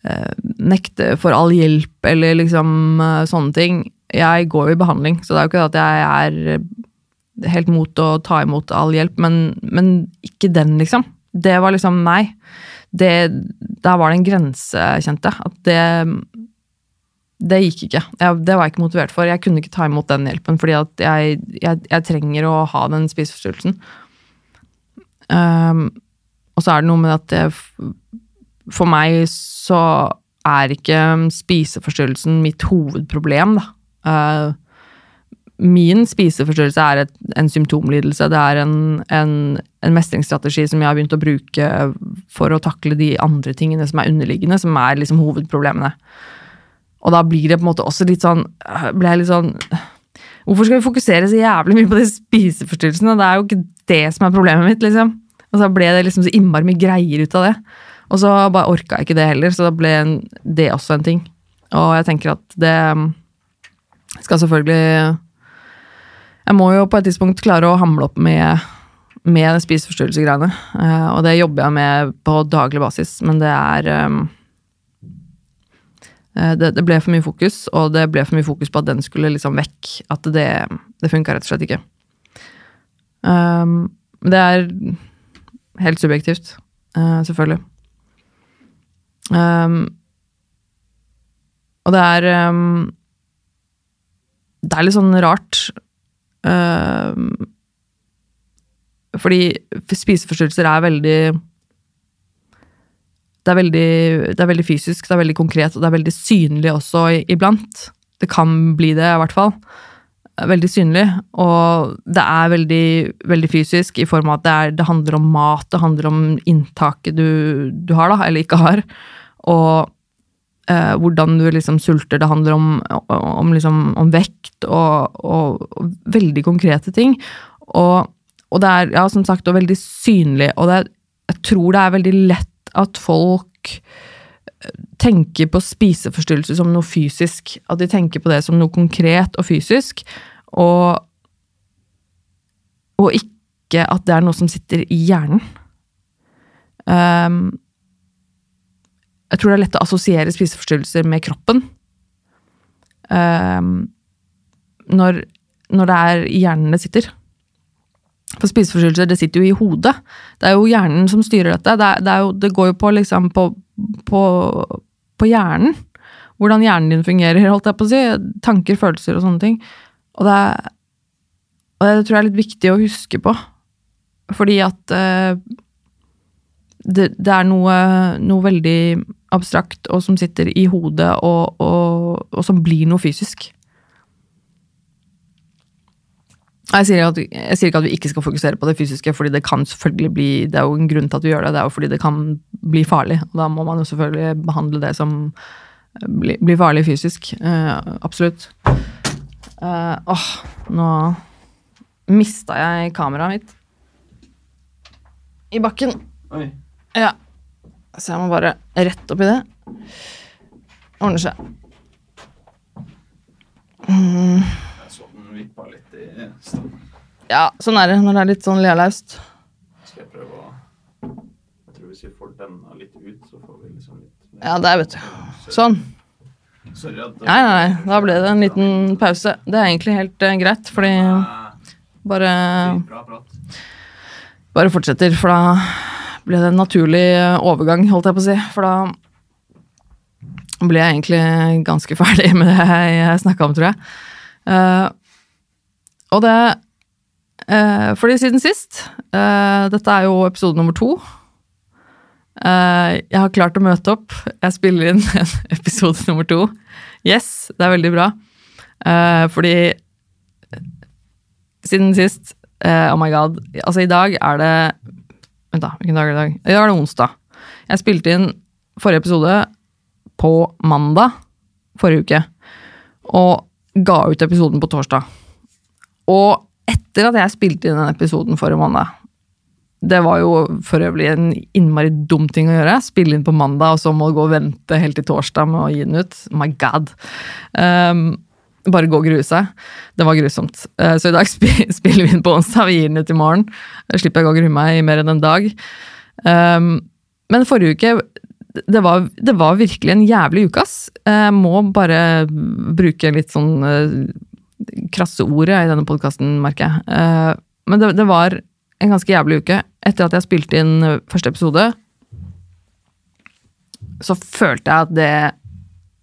øh, nekte for all hjelp eller liksom øh, sånne ting. Jeg går i behandling, så det er jo ikke det at jeg er helt mot å ta imot all hjelp, men, men ikke den, liksom. Det var liksom nei. Det, der var det en grense, kjente jeg. At det det gikk ikke. Jeg, det var jeg ikke motivert for. Jeg kunne ikke ta imot den hjelpen, fordi at jeg, jeg, jeg trenger å ha den spiseforstyrrelsen. Um, og så er det noe med at det, for meg så er ikke spiseforstyrrelsen mitt hovedproblem, da. Uh, min spiseforstyrrelse er et, en symptomlidelse. Det er en, en, en mestringsstrategi som jeg har begynt å bruke for å takle de andre tingene som er underliggende, som er liksom hovedproblemene. Og da blir det på en måte også litt sånn ble jeg litt sånn Hvorfor skal vi fokusere så jævlig mye på de spiseforstyrrelsene? Det er jo ikke det som er problemet mitt, liksom. Og så ble det liksom så innmari mye greier ut av det. Og så bare orka jeg ikke det heller, så da ble det også en ting. Og jeg tenker at det skal selvfølgelig Jeg må jo på et tidspunkt klare å hamle opp med, med spiseforstyrrelsegreiene. Eh, og det jobber jeg med på daglig basis, men det er eh, Eh, det, det ble for mye fokus, og det ble for mye fokus på at den skulle liksom vekk. At det, det funka rett og slett ikke. Um, det er helt subjektivt, uh, selvfølgelig. Um, og det er um, Det er litt sånn rart. Um, fordi spiseforstyrrelser er veldig det er, veldig, det er veldig fysisk, det er veldig konkret, og det er veldig synlig også iblant. Det kan bli det, i hvert fall. Veldig synlig. Og det er veldig, veldig fysisk i form av at det, er, det handler om mat, det handler om inntaket du, du har, da, eller ikke har. Og eh, hvordan du liksom sulter. Det handler om, om, liksom, om vekt og, og, og veldig konkrete ting. Og, og det er ja, som sagt veldig synlig. Og er, jeg tror det er veldig lett at folk eh, tenker på spiseforstyrrelser som noe fysisk. At de tenker på det som noe konkret og fysisk. Og, og ikke at det er noe som sitter i hjernen. Um, jeg tror det er lett å assosiere spiseforstyrrelser med kroppen. Um, når, når det er i hjernen det sitter. For spiseforstyrrelser, det sitter jo i hodet. Det er jo hjernen som styrer dette. Det, det, er jo, det går jo på liksom på, på, på hjernen. Hvordan hjernen din fungerer, holdt jeg på å si. Tanker, følelser og sånne ting. Og det, og det tror jeg er litt viktig å huske på. Fordi at eh, det, det er noe, noe veldig abstrakt og som sitter i hodet, og, og, og som blir noe fysisk. Jeg sier, at, jeg sier ikke at vi ikke skal fokusere på det fysiske, fordi det kan selvfølgelig bli Det er jo en grunn til at vi gjør det, det er jo fordi det kan bli farlig. Og da må man jo selvfølgelig behandle det som blir, bli farlig fysisk. Eh, absolutt. Eh, åh, nå mista jeg kameraet mitt i bakken. Oi. Ja. Så jeg må bare rette opp i det. Ordner seg. Jeg så den vippa litt Ja, sånn er det når det er litt sånn lealaust. Skal jeg prøve å Jeg tror hvis vi får denne litt ut, så får vi liksom litt Ja, der, vet du. Sånn. Sorry at Nei, nei, nei. Da ble det en liten pause. Det er egentlig helt eh, greit, fordi bare, Bra prat. bare fortsetter, for da ble det en naturlig eh, overgang, holdt jeg på å si. For da ble jeg egentlig ganske ferdig med det jeg snakka om, tror jeg. Eh, og det eh, Fordi siden sist eh, Dette er jo episode nummer to. Eh, jeg har klart å møte opp. Jeg spiller inn en episode nummer to. Yes, det er veldig bra. Eh, fordi siden sist eh, Oh my god. Altså, i dag er det Vent, da. Hvilken dag er det i dag? I dag er det onsdag. Jeg spilte inn forrige episode på mandag forrige uke. Og ga ut episoden på torsdag. Og etter at jeg spilte inn den episoden forrige måned Det var jo for øvrig en innmari dum ting å gjøre. Spille inn på mandag, og så må du gå og vente helt til torsdag med å gi den ut. My god. Um, bare gå og grue seg. Det var grusomt. Eh, Så i dag spi- spiller vi inn på onsdag, vi gir den ut i morgen. Jeg slipper jeg å grue meg i mer enn en dag. Um, men forrige uke, det var, det var virkelig en jævlig uke, ass. Jeg må bare bruke litt sånn eh, krasse ordet i denne podkasten, merker jeg. Eh, men det, det var en ganske jævlig uke. Etter at jeg spilte inn eh, første episode, så følte jeg at det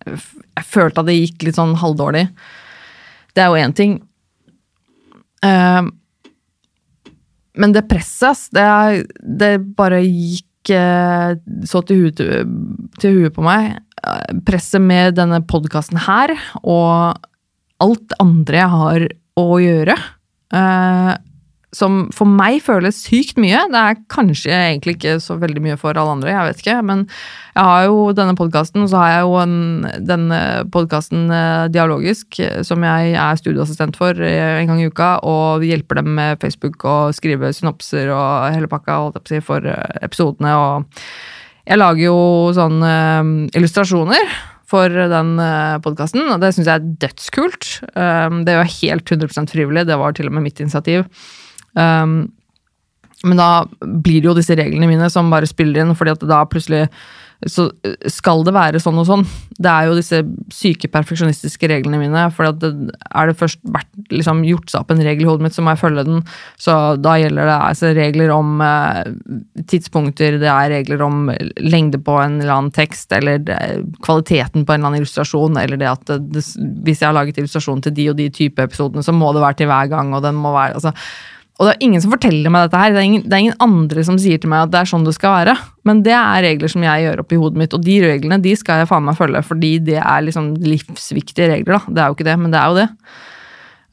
Jeg følte at det gikk litt sånn halvdårlig. Det er jo én ting. Eh, men det presset, det, det bare gikk så til huet, til huet på meg. Presset med denne podkasten her, og alt andre jeg har å gjøre. eh, som for meg føles sykt mye. Det er kanskje egentlig ikke så veldig mye for alle andre, jeg vet ikke. Men jeg har jo denne podkasten, og så har jeg jo en, denne podkasten Dialogisk, eh, som jeg er studieassistent for eh, en gang i uka, og hjelper dem med Facebook og skrive synopser og hele pakka si, for eh, episodene. Og jeg lager jo sånne eh, illustrasjoner for den podkasten, og det syns jeg er dødskult. Um, det er jo helt 100% frivillig, det var til og med mitt initiativ. Um, men da blir det jo disse reglene mine som bare spiller inn, fordi at da plutselig så skal det være sånn og sånn. Det er jo disse syke perfeksjonistiske reglene mine. For det, er det først vært, liksom, gjort seg opp en regel i hodet mitt, så må jeg følge den. Så da gjelder det altså, regler om eh, tidspunkter, det er regler om lengde på en eller annen tekst, eller det, kvaliteten på en eller annen illustrasjon, eller det at det, det, hvis jeg har laget illustrasjon til de og de type episodene, så må det være til hver gang, og den må være altså, og det er ingen som forteller meg dette her. Det er, ingen, det er ingen andre som sier til meg at det er sånn det skal være. Men det er regler som jeg gjør opp i hodet mitt, og de reglene de skal jeg faen meg følge, fordi det er liksom livsviktige regler, da. Det er jo ikke det, men det er jo det.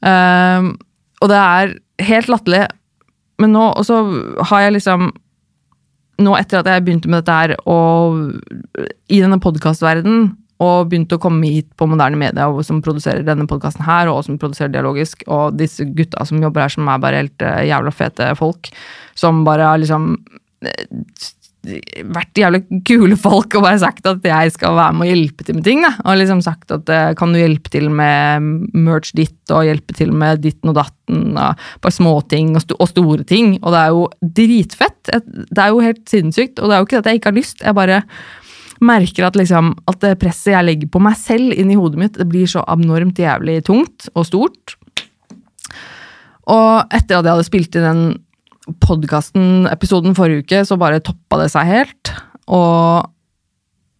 Um, og det er helt latterlig. Men nå også har jeg liksom Nå etter at jeg begynte med dette her, og i denne podkastverdenen, og begynte å komme hit på moderne media, som produserer denne podkasten her, og som produserer Dialogisk, og disse gutta som jobber her, som er bare helt uh, jævla fete folk, som bare har liksom uh, vært jævlig kule folk og bare sagt at jeg skal være med og hjelpe til med ting. Da. Og liksom sagt at eh, kan du hjelpe til med merch ditt, og hjelpe til med ditten og datten, og bare småting og, st og store ting. Og det er jo dritfett. Det er jo helt sinnssykt, og det er jo ikke at jeg ikke har lyst. jeg bare merker at, liksom, at det presset jeg legger på meg selv inn i hodet mitt, det blir så abnormt jævlig tungt og stort. Og etter at jeg hadde spilt inn den podkasten-episoden forrige uke, så bare toppa det seg helt. Og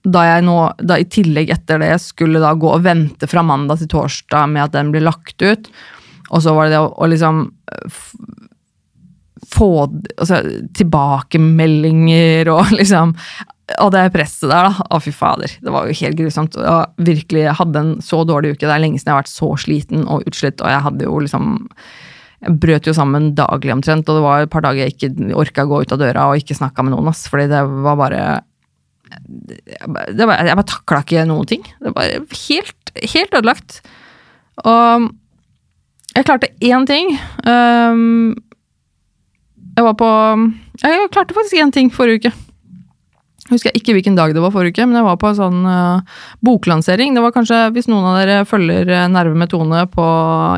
da jeg nå, da i tillegg etter det skulle da gå og vente fra mandag til torsdag med at den blir lagt ut, og så var det det å, å liksom få altså, tilbakemeldinger og liksom og det presset der, da. Å, fy fader. Det var jo helt grusomt. Jeg virkelig hadde en så dårlig uke. Det er lenge siden jeg har vært så sliten og utslitt, og jeg hadde jo liksom Jeg brøt jo sammen daglig omtrent, og det var et par dager jeg ikke orka å gå ut av døra og ikke snakka med noen, ass, fordi det var bare Jeg bare, jeg bare takla ikke noen ting. Det var helt, helt ødelagt. Og jeg klarte én ting. Um, jeg var på Jeg klarte faktisk én ting forrige uke. Jeg husker ikke hvilken dag det var forrige uke, men jeg var på en sånn uh, boklansering. Det var kanskje, Hvis noen av dere følger eh, Nerve med Tone på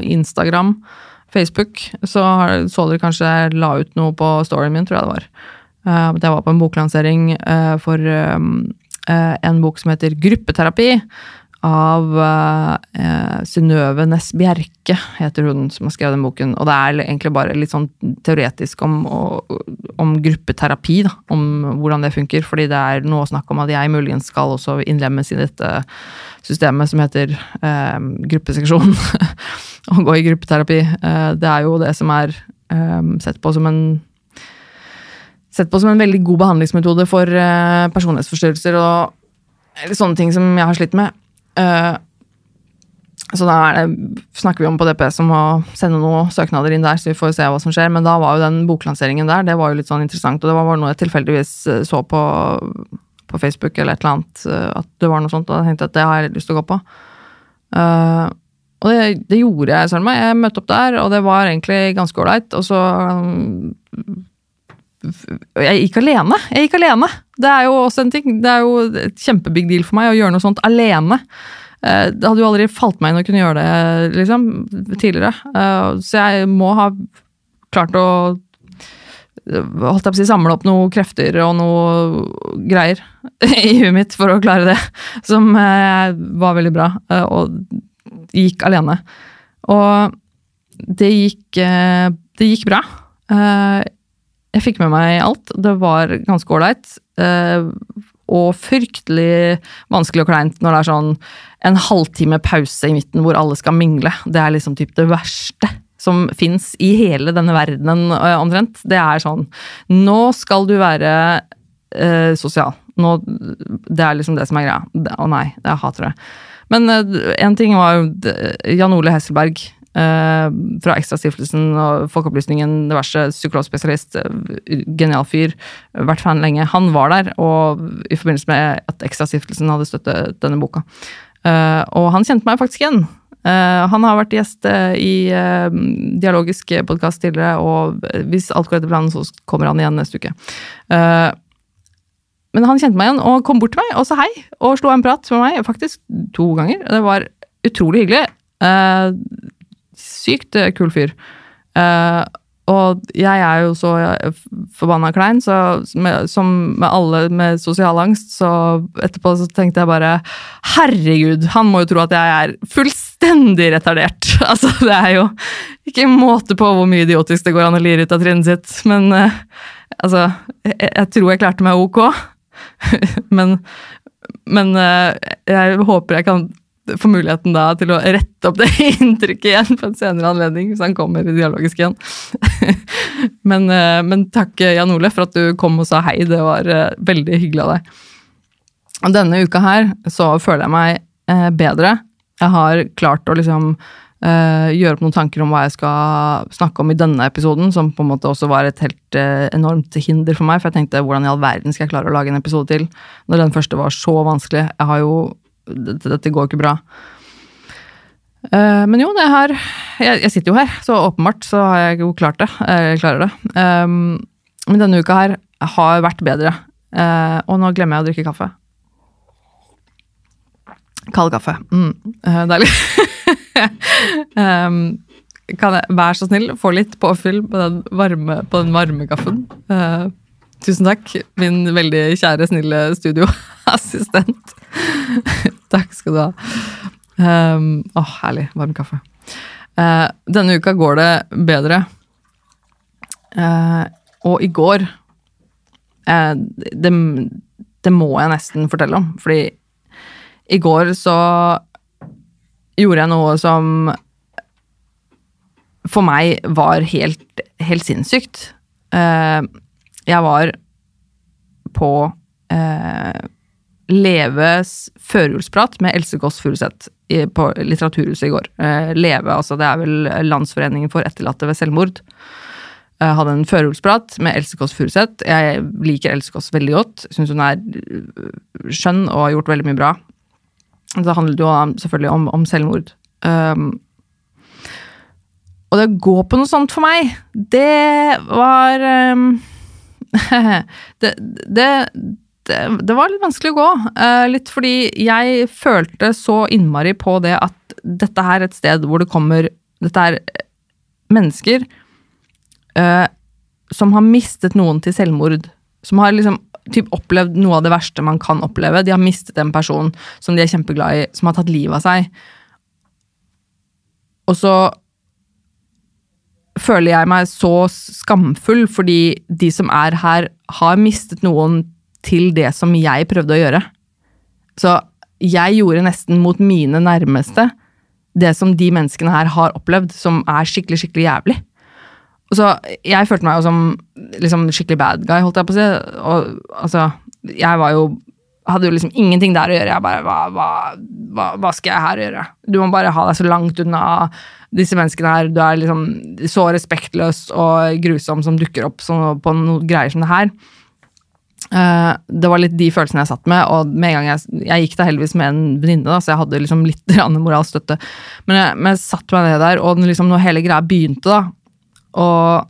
Instagram, Facebook, så har, så dere kanskje jeg la ut noe på storyen min, tror jeg det var. Uh, jeg var på en boklansering uh, for um, en bok som heter Gruppeterapi. Av eh, Synnøve Næss Bjerke, heter hun som har skrevet den boken. Og det er egentlig bare litt sånn teoretisk om, om gruppeterapi, da. Om hvordan det funker. Fordi det er noe snakk om at jeg muligens skal også innlemmes i dette systemet som heter eh, gruppeseksjon. Å gå i gruppeterapi. Eh, det er jo det som er eh, sett på som en Sett på som en veldig god behandlingsmetode for eh, personlighetsforstyrrelser og eller sånne ting som jeg har slitt med. Eh, så da det, snakker vi om på DPS om å sende noen søknader inn der, så vi får se hva som skjer. Men da var jo den boklanseringen der, det var jo litt sånn interessant. Og det var noe jeg tilfeldigvis eh, så på, på Facebook eller et eller annet, eh, at det var noe sånt. Og jeg tenkte at det har jeg litt lyst til å gå på. Uh, og det, det gjorde jeg, søren meg. Jeg møtte opp der, og det var egentlig ganske ålreit. Og så um, jeg gikk alene. Jeg gikk alene. Det er jo også en ting. Det er jo et kjempebig deal for meg å gjøre noe sånt alene. eh, Det hadde jo aldri falt meg inn å kunne gjøre det liksom, tidligere. Eh, så jeg må ha klart å holdt jeg på å si, samle opp noen krefter og noe greier i huet mitt for å klare det, som eh, var veldig bra, og gikk alene. Og det gikk, det gikk bra. Jeg fikk med meg alt. Det var ganske ålreit. Eh, og fryktelig vanskelig og kleint når det er sånn en halvtime pause i midten hvor alle skal mingle. Det er liksom typ det verste som fins i hele denne verdenen eh, omtrent. Det er sånn Nå skal du være eh, sosial. Nå, det er liksom det som er greia. Å nei, jeg hater det. Men én ting var jo Jan Ole Hesselberg eh, fra Ekstrastiftelsen og Folkeopplysningen, diverse psykologspesialist, eh, genial fyr, vært fan lenge. Han var der, og i forbindelse med at Ekstrastiftelsen hadde støttet denne boka. Eh, og han kjente meg faktisk igjen. Uh, han har vært gjest uh, i uh, Dialogisk podkast tidligere, og hvis alt går etter planen, så kommer han igjen neste uke. Eh, men han kjente meg igjen og kom bort til meg og sa hei, og slo en prat med meg, faktisk to ganger. Det var utrolig hyggelig. Eh, sykt eh, kul fyr. Uh, og jeg er jo så forbanna klein, så med, som med alle med sosial angst, så etterpå så tenkte jeg bare Herregud, han må jo tro at jeg er fullstendig retardert. Altså, det er jo ikke måte på hvor mye idiotisk det går an å lire ut av trynet sitt. Men uh, altså, jeg, jeg tror jeg klarte meg ok. men men uh, jeg håper jeg kan få muligheten da til å rette opp det inntrykket igjen på en senere anledning, hvis han kommer i dialogisk igjen. men, eh, men takk, Jan Ole, for at du kom og sa hei. Det var eh, veldig hyggelig av deg. Denne uka her så føler jeg meg eh, bedre. Jeg har klart å liksom Uh, gjøre opp noen tanker om hva jeg skal snakke om i denne episoden, som på en måte også var et helt uh, enormt hinder for meg. For jeg tenkte hvordan i all verden skal jeg klare å lage en episode til når den første var så vanskelig? Jeg har jo Dette, dette går ikke bra. Uh, men jo, det her jeg, jeg sitter jo her, så åpenbart så har jeg jo klart det. Jeg klarer det. Um, men denne uka her har vært bedre. Uh, og nå glemmer jeg å drikke kaffe. Kald kaffe. Mm, uh, deilig. um, kan jeg være så snill få litt påfyll på den varme, på den varme kaffen? Eh, tusen takk, min veldig kjære, snille studioassistent. takk skal du ha. Um, åh, herlig. Varm kaffe. Uh, denne uka går det bedre. Uh, og i går uh, det, det må jeg nesten fortelle om, fordi i går så gjorde jeg noe som for meg var helt, helt sinnssykt. Eh, jeg var på eh, Leves førjulsprat med Else Kåss Furuseth på Litteraturhuset i går. Eh, Leve, altså det er vel Landsforeningen for etterlatte ved selvmord. Jeg hadde en førjulsprat med Else Kåss Furuseth. Jeg liker Else Kåss veldig godt. Syns hun er øh, skjønn og har gjort veldig mye bra. Det handlet jo selvfølgelig om, om selvmord. Um, og det å gå på noe sånt for meg, det var um, det, det, det, det var litt vanskelig å gå. eh, litt fordi jeg følte så innmari på det at dette er et sted hvor det kommer Dette er mennesker uh, som har mistet noen til selvmord. Som har liksom typ opplevd noe av det verste man kan oppleve. De har mistet en person som de er kjempeglad i, som har tatt livet av seg. Og så føler jeg meg så skamfull fordi de som er her, har mistet noen til det som jeg prøvde å gjøre. Så jeg gjorde nesten mot mine nærmeste det som de menneskene her har opplevd, som er skikkelig, skikkelig jævlig. Så Jeg følte meg jo som liksom, skikkelig bad guy, holdt jeg på å si. Og altså, jeg var jo hadde jo liksom ingenting der å gjøre. Jeg bare hva, hva, hva, hva skal jeg her gjøre? Du må bare ha deg så langt unna disse menneskene her. Du er liksom så respektløs og grusom som dukker opp på noen greier som det her. Uh, det var litt de følelsene jeg satt med, og med en gang jeg, jeg gikk da heldigvis med en venninne, så jeg hadde liksom litt grann moralsk støtte. Men jeg, men jeg satte meg ned der, og liksom, når hele greia begynte, da, og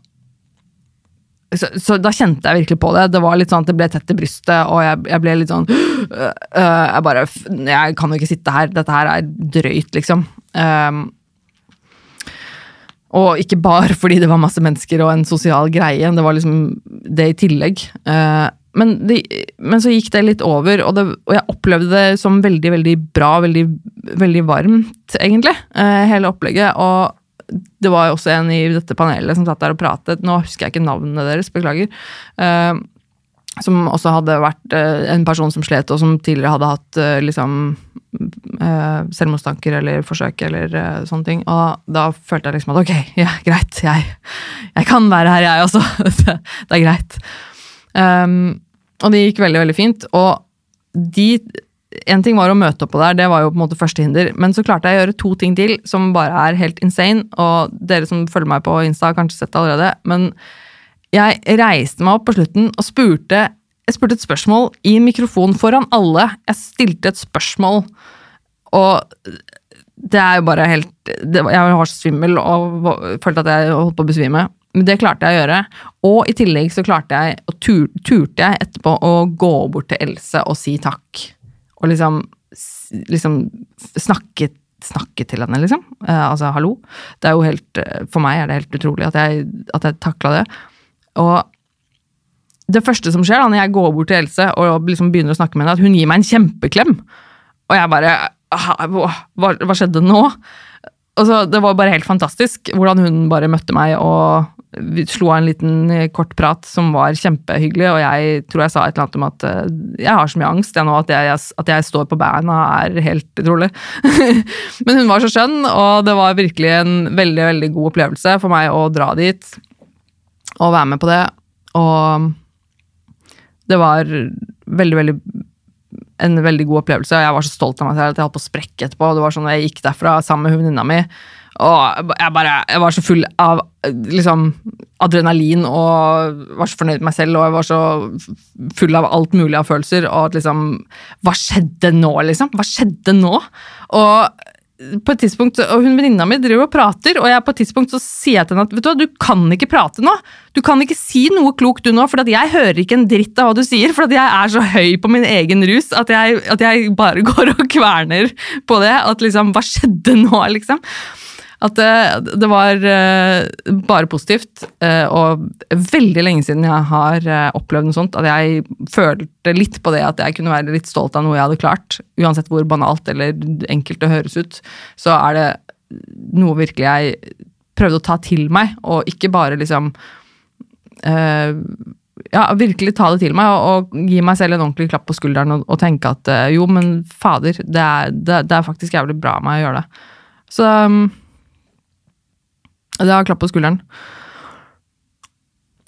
så, så da kjente jeg virkelig på det. Det var litt sånn at det ble tett i brystet, og jeg, jeg ble litt sånn øh, øh, Jeg bare Jeg kan jo ikke sitte her. Dette her er drøyt, liksom. Um, og ikke bare fordi det var masse mennesker og en sosial greie, det var liksom det i tillegg. Uh, men, det, men, så gikk det litt over, og, det, og, jeg opplevde det som veldig, veldig bra, veldig, veldig varmt, egentlig, uh, hele opplegget. Og det var jo også en i dette panelet som satt der og pratet. Nå husker jeg ikke navnene deres, beklager. Uh, som også hadde vært uh, en person som slet, og som tidligere hadde hatt uh, liksom selvmordstanker eller forsøk eller sånne ting. Og da følte jeg liksom at ok, ja, greit, jeg, jeg kan være her, jeg også. det, det, er greit. Um, og det gikk veldig, veldig fint. Og de en ting var å møte opp på der, det var jo på en måte første hinder. Men så klarte jeg å gjøre to ting til som bare er helt insane. Og dere som følger meg på Insta, har kanskje sett det allerede. Men jeg reiste meg opp på slutten og spurte, jeg spurte et spørsmål i mikrofon foran alle. Jeg stilte et spørsmål, og det er jo bare helt det, Jeg var så svimmel og følte at jeg holdt på å besvime. Men det klarte jeg å gjøre. Og i tillegg så klarte jeg, og tur, turte jeg etterpå å gå bort til Else og si takk og liksom, liksom snakke, snakke, til henne, liksom. Eh, altså, hallo. Det er jo helt eh, For meg er det helt utrolig at jeg, at jeg takla det. Og det første som skjer da, når jeg går bort til Else og liksom begynner å snakke med henne, at hun gir meg en kjempeklem. Og jeg bare Hva, hva skjedde nå? Altså, det var bare helt fantastisk hvordan hun bare møtte meg og vi slo av en liten eh, kort prat som var kjempehyggelig, og jeg tror jeg sa et eller annet om at uh, jeg har så mye angst jeg nå at jeg, at jeg står på beina er helt utrolig. Men hun var så skjønn, og det var virkelig en veldig, veldig god opplevelse for meg å dra dit og være med på det. Og det var veldig, veldig en veldig god opplevelse. og Jeg var så stolt av meg selv at jeg holdt på å sprekke etterpå. Det var sånn Jeg gikk derfra sammen med venninna mi og jeg bare Jeg var så full av liksom adrenalin og var så fornøyd med meg selv og jeg var så full av alt mulig av følelser. Og at liksom Hva skjedde nå, liksom? Hva skjedde nå? Og på et tidspunkt, og hun Venninna mi driver og prater, og jeg på et tidspunkt så sier jeg til henne at vet du hva, du kan ikke prate nå. Du kan ikke si noe klokt du nå, for jeg hører ikke en dritt av hva du sier. For jeg er så høy på min egen rus at jeg, at jeg bare går og kverner på det. At liksom, hva skjedde nå, liksom? At det, det var uh, bare positivt, uh, og veldig lenge siden jeg har opplevd noe sånt. At jeg følte litt på det at jeg kunne være litt stolt av noe jeg hadde klart. Uansett hvor banalt eller enkelt det høres ut, så er det noe virkelig jeg prøvde å ta til meg, og ikke bare liksom ja, virkelig ta det til meg og, og, gi meg selv en ordentlig klapp på skulderen og, og tenke at jo, men fader, det er, det, det er faktisk jævlig bra av meg å gjøre det. Så um, det er klapp på skulderen.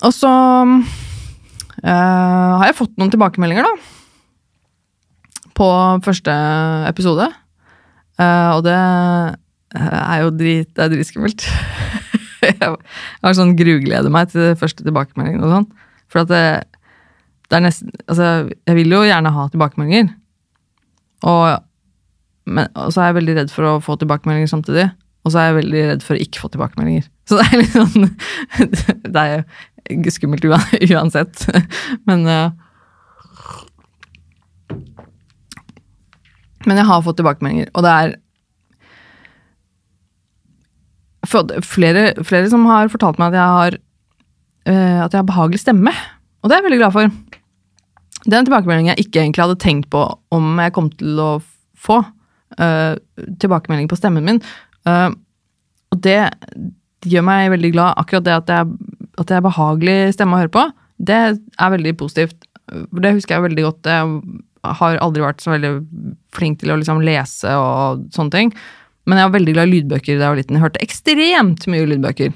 Og så uh, har jeg fått noen tilbakemeldinger, da. På første episode. Uh, og det er jo drit, det er dritskummelt. jeg har sånn grugleder meg til første tilbakemelding og sånn. For at det, det, er nesten Altså, jeg vil jo gjerne ha tilbakemeldinger. Og, men, og så er jeg veldig redd for å få tilbakemeldinger samtidig. Og så er jeg veldig redd for å ikke få tilbakemeldinger. Så det er litt sånn Det er jo skummelt uansett. Men uh, Men jeg har fått tilbakemeldinger, og det er flere, flere som har fortalt meg at jeg har uh, at jeg har behagelig stemme. Og det er jeg veldig glad for. Det er en tilbakemelding jeg ikke egentlig hadde tenkt på om jeg kom til å få. Uh, tilbakemelding på stemmen min. Uh, og det gjør meg veldig glad. Akkurat det at det, er, at det er behagelig stemme å høre på, det er veldig positivt. Det husker jeg veldig godt. Jeg har aldri vært så veldig flink til å liksom lese og sånne ting. Men jeg var veldig glad i lydbøker da jeg var liten. Jeg hørte ekstremt mye lydbøker.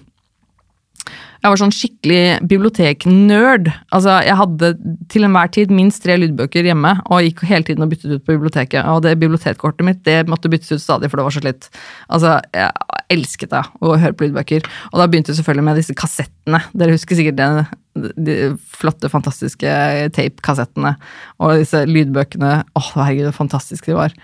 Jeg var sånn skikkelig biblioteknerd. Altså, jeg hadde til enhver tid minst tre lydbøker hjemme og gikk hele tiden og byttet ut på biblioteket. Og det bibliotekkortet mitt det måtte byttes ut stadig, for det var så slitt. Altså, jeg elsket det, å høre på lydbøker. Og da begynte jeg selvfølgelig med disse kassettene. Dere husker sikkert det, de flotte, fantastiske tape-kassettene. Og disse lydbøkene. Åh, herregud, så fantastiske de var.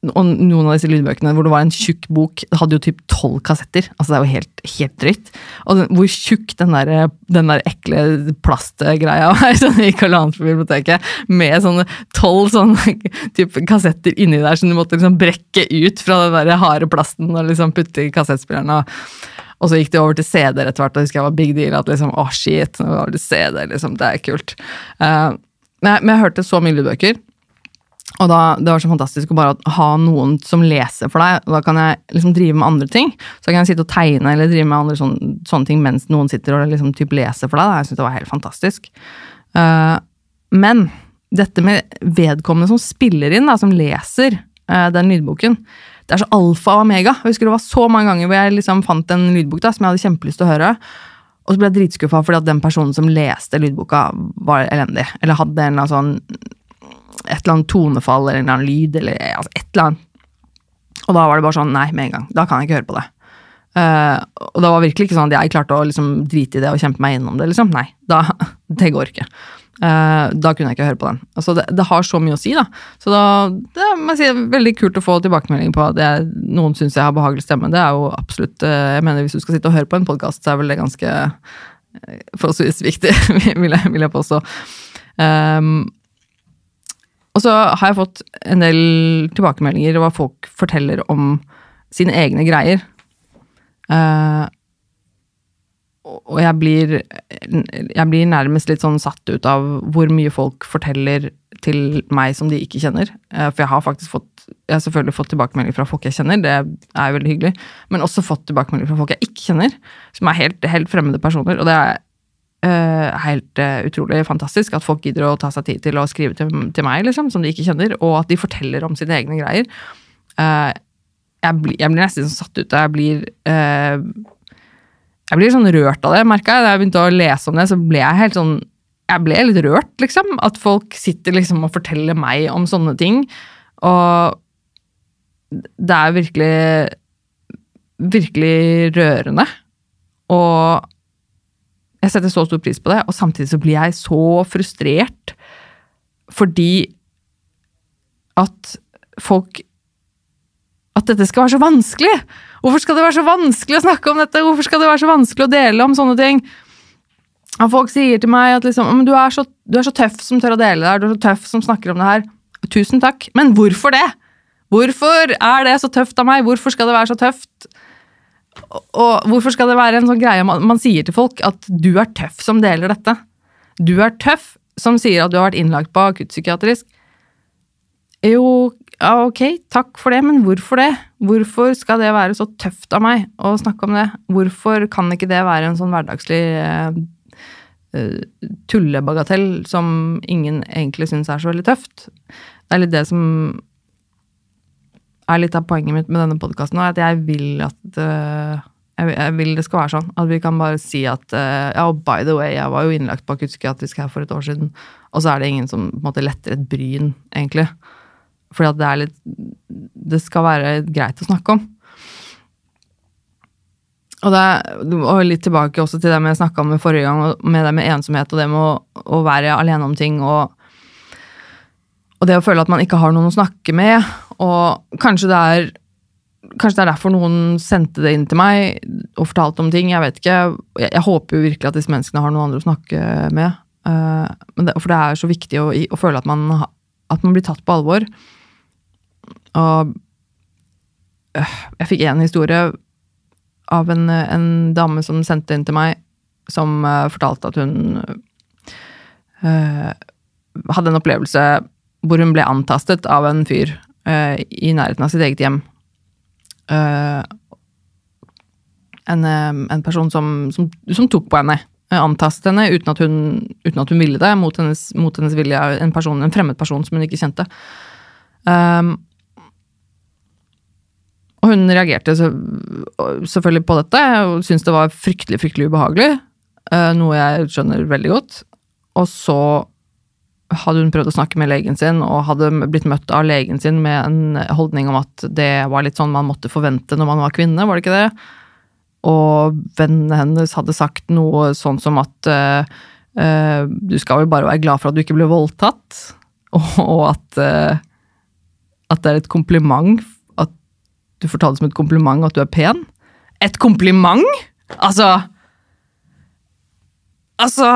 Og noen av disse lydbøkene hvor det var en tjukk bok, det hadde jo typ tolv kassetter. Altså Det er jo helt, helt drøyt. Og den, hvor tjukk den der, den der ekle plastgreia var som gikk og la på biblioteket, med sånne tolv sånne typ kassetter inni der som du måtte liksom brekke ut fra den der harde plasten og liksom putte i kassettspilleren. Og, og så gikk det over til CD-er etter hvert, og jeg husker jeg var big deal. at liksom, å shit, nå var det CD, liksom, det er kult. Uh, men, men jeg hørte så mye lydbøker. Og da, Det var så fantastisk å bare ha noen som leser for deg. Da kan jeg liksom drive med andre ting. Så kan jeg sitte og tegne eller drive med andre sånne, sånne ting mens noen sitter og liksom typ leser for deg. Da. Jeg synes det var helt fantastisk. Uh, men dette med vedkommende som spiller inn, da, som leser uh, den lydboken, det er så alfa og omega. Jeg husker det var så mange ganger hvor jeg liksom fant en lydbok da, som jeg hadde kjempelyst til å høre. Og så ble jeg dritskuffa fordi at den personen som leste lydboka, var elendig. Eller hadde en eller annen sånn et eller annet tonefall eller en eller annen lyd eller altså et eller annet. Og da var det bare sånn Nei, med en gang. Da kan jeg ikke høre på det. Uh, og det var virkelig ikke sånn at jeg klarte å liksom drite i det og kjempe meg gjennom det. liksom. Nei, da, det går ikke. Uh, da kunne jeg ikke høre på den. Altså, det, det, har så mye å si, da. Så da, det må jeg si, er veldig kult å få tilbakemelding på at jeg, noen syns jeg har behagelig stemme. Det er jo absolutt uh, Jeg mener, hvis du skal sitte og høre på en podkast, så er vel det ganske forholdsvis viktig, vil jeg, vil jeg påstå. Um, og så har jeg fått en del tilbakemeldinger hva folk forteller om sine egne greier. Uh, og jeg blir, jeg blir nærmest litt sånn satt ut av hvor mye folk forteller til meg som de ikke kjenner. Uh, for jeg har faktisk fått jeg har selvfølgelig fått tilbakemeldinger fra folk jeg kjenner, det er veldig hyggelig. Men også fått tilbakemeldinger fra folk jeg ikke kjenner, som er helt, helt fremmede personer. Og det er Uh, helt uh, utrolig fantastisk at folk gidder å ta seg tid til å skrive til, til, meg, liksom, som de ikke kjenner, og at de forteller om sine egne greier. Uh, jeg, bli, jeg, blir nesten satt ut. Jeg blir Jeg blir sånn rørt av det, merka jeg. Da jeg begynte å lese om det, så ble jeg helt sånn Jeg ble litt rørt, liksom. At folk sitter liksom og forteller meg om sånne ting. Og det er virkelig Virkelig rørende. Og jeg setter så stor pris på det, og samtidig så blir jeg så frustrert fordi at folk At dette skal være så vanskelig! Hvorfor skal det være så vanskelig å snakke om dette? Hvorfor skal det være så vanskelig å dele om sånne ting? Og folk sier til meg at liksom, du, er så, du er så tøff som tør å dele det her, du er så tøff som snakker om det her. Tusen takk. Men hvorfor det? Hvorfor er det så tøft av meg? Hvorfor skal det være så tøft? Og hvorfor skal det være en sånn greie man, man, sier til folk at du er tøff som deler dette? Du er tøff som sier at du har vært innlagt på akuttpsykiatrisk. Jo, ja, ok, takk for det, men hvorfor det? Hvorfor skal det være så tøft av meg å snakke om det? Hvorfor kan ikke det være en sånn hverdagslig uh, tullebagatell som ingen egentlig syns er så veldig tøft? Det er litt det som er litt av poenget mitt med denne podkasten, at jeg vil at uh, jeg, vil det skal være sånn. At vi kan bare si at uh, Ja, by the way, jeg var jo innlagt på akuttpsykiatrisk her for et år siden. Og så er det ingen som på en måte letter et bryn, egentlig. Fordi at det er litt Det skal være greit å snakke om. Og, det, og litt tilbake også til det jeg snakka om forrige gang, med det med ensomhet og det med å, å være alene om ting og og det å føle at man ikke har noen å snakke med, og kanskje det er Kanskje det er derfor noen sendte det inn til meg og fortalte om ting. Jeg vet ikke. Jeg, jeg håper jo virkelig at disse menneskene har noen andre å snakke med. Uh, det, for det er så viktig å, å føle at man, at man, blir tatt på alvor. Og uh, jeg fikk en historie av en, en, dame som sendte inn til meg, som uh, fortalte at hun hadde en opplevelse hvor hun ble antastet av en fyr uh, i nærheten av sitt eget hjem. Uh, en, uh, en, person som, som, som, tok på henne. Antastet henne uten at hun, uten at hun ville det, mot hennes, mot hennes vilje. En, person, en, fremmed person som hun ikke kjente. Um, og hun reagerte selvfølgelig på dette og syntes det var fryktelig fryktelig ubehagelig. noe jeg skjønner veldig godt. Og så hadde hun prøvd å snakke med legen sin, og hadde blitt møtt av legen sin med en holdning om at det var litt sånn man måtte forvente når man var kvinne, var det ikke det? Og vennene hennes hadde sagt noe sånn som at uh, du skal vel bare være glad for at du ikke ble voldtatt, og, at, uh, at det er et kompliment at du får ta det som et kompliment at du er pen. Et kompliment?! Altså Altså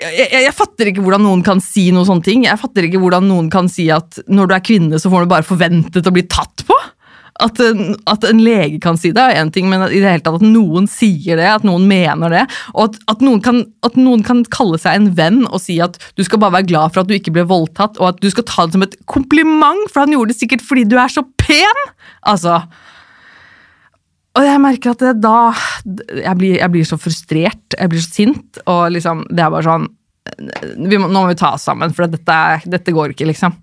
jeg, jeg, jeg, fatter ikke hvordan noen kan si noen sånne ting. Jeg fatter ikke hvordan noen kan si at når du er kvinne, så får du bare forventet å bli tatt på. At, at en lege kan si det, er én ting, men i det hele tatt at noen sier det, at noen mener det, og at, at, noen kan, at, noen kan, kalle seg en venn og si at du skal bare være glad for at du ikke ble voldtatt, og at du skal ta det som et kompliment, for han gjorde det sikkert fordi du er så pen! Altså og jeg merker at da jeg blir, jeg blir, så frustrert, jeg blir så sint, og liksom Det er bare sånn må, Nå må vi ta oss sammen, for dette, dette, går ikke, liksom.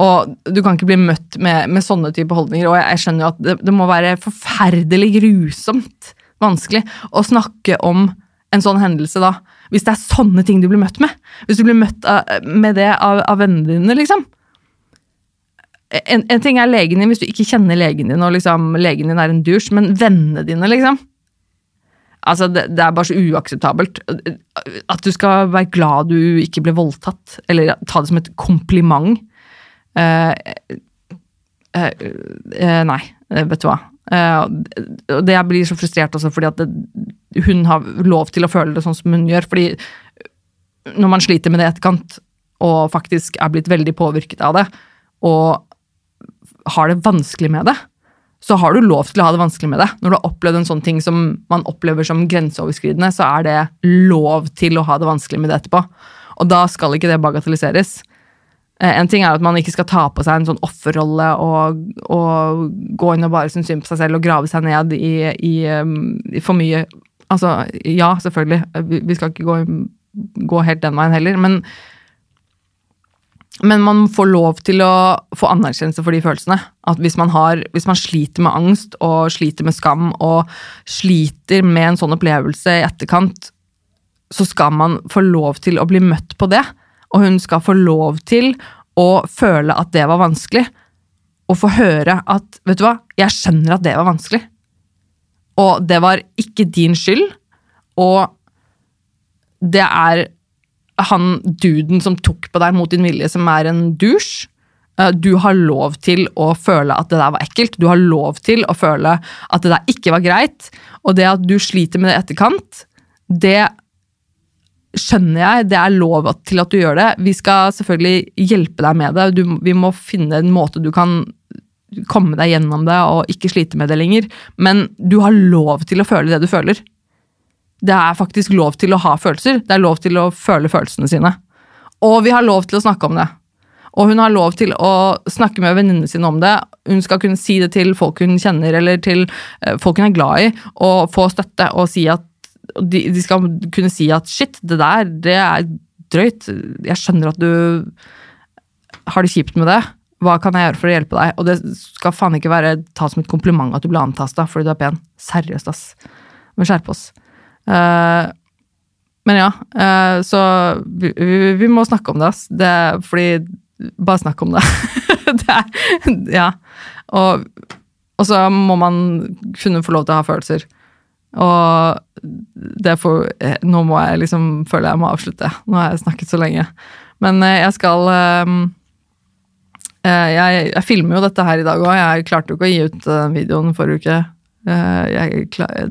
Og du kan ikke bli møtt med, med sånne type holdninger, og jeg, jeg skjønner jo at det, det, må være forferdelig grusomt vanskelig å snakke om en sånn hendelse da. Hvis det er sånne ting du blir møtt med. Hvis du blir møtt av, med det av, av vennene dine, liksom en, en, ting er legen din hvis du ikke kjenner legen din, og liksom, legen din er en dusj, men vennene dine, liksom Altså, det, det, er bare så uakseptabelt. At du skal være glad du ikke ble voldtatt, eller ta det som et kompliment. Uh, uh, uh, nei, vet du hva. det jeg blir så frustrert også fordi at det, hun har lov til å føle det sånn som hun gjør. fordi når man sliter med det i etterkant, og faktisk er blitt veldig påvirket av det, og har det vanskelig med det, så har du lov til å ha det vanskelig med det. Når du har opplevd en sånn ting som man opplever som grenseoverskridende, så er det lov til å ha det vanskelig med det etterpå. Og da skal ikke det bagatelliseres. Eh, en ting er at man ikke skal ta på seg en sånn offerrolle og, og, gå inn og bare synes synd på seg selv og grave seg ned i, i, i for mye Altså, ja, selvfølgelig, vi skal ikke gå, gå helt den veien heller, men men man får lov til å få anerkjennelse for de følelsene. At hvis man, har, hvis man, sliter med angst og sliter med skam og sliter med en sånn opplevelse i etterkant, så skal man få lov til å bli møtt på det. Og hun skal få lov til å føle at det var vanskelig. Og få høre at vet du hva, jeg skjønner at det var vanskelig. Og det var ikke din skyld. Og det er han duden som tok på deg mot din vilje, som er en dusj. Eh, du har lov til å føle at det der var ekkelt. Du har lov til å føle at det der ikke var greit. Og det at du sliter med det etterkant, det skjønner jeg. Det er lov til at du gjør det. Vi skal selvfølgelig hjelpe deg med det. Du, vi må finne en måte du kan komme deg gjennom det og ikke slite med det lenger. Men du har lov til å føle det du føler det er faktisk lov til å ha følelser. Det er lov til å føle følelsene sine. Og vi har lov til å snakke om det. Og hun har lov til å snakke med venninnene sine om det. Hun skal kunne si det til folk hun kjenner, eller til eh, folk hun er glad i, og få støtte. Og si at, de, skal kunne si at shit, det der, det er drøyt. Jeg skjønner at du har det kjipt med det. Hva kan jeg gjøre for å hjelpe deg? Og det skal faen ikke være ta som et kompliment at du ble antasta fordi du er pen. Seriøst, ass. Men skjerp oss. Uh, men ja, uh, så vi, vi, vi, må snakke om det. Det, fordi Bare snakk om det. det er, ja. Og, og, så må man kunne få lov til å ha følelser. Og derfor eh, Nå må jeg liksom føler jeg må avslutte. Nå har jeg snakket så lenge. Men jeg skal jeg, jeg, filmer jo dette her i dag òg. Jeg klarte jo ikke å gi ut den videoen forrige uke. Eh, jeg,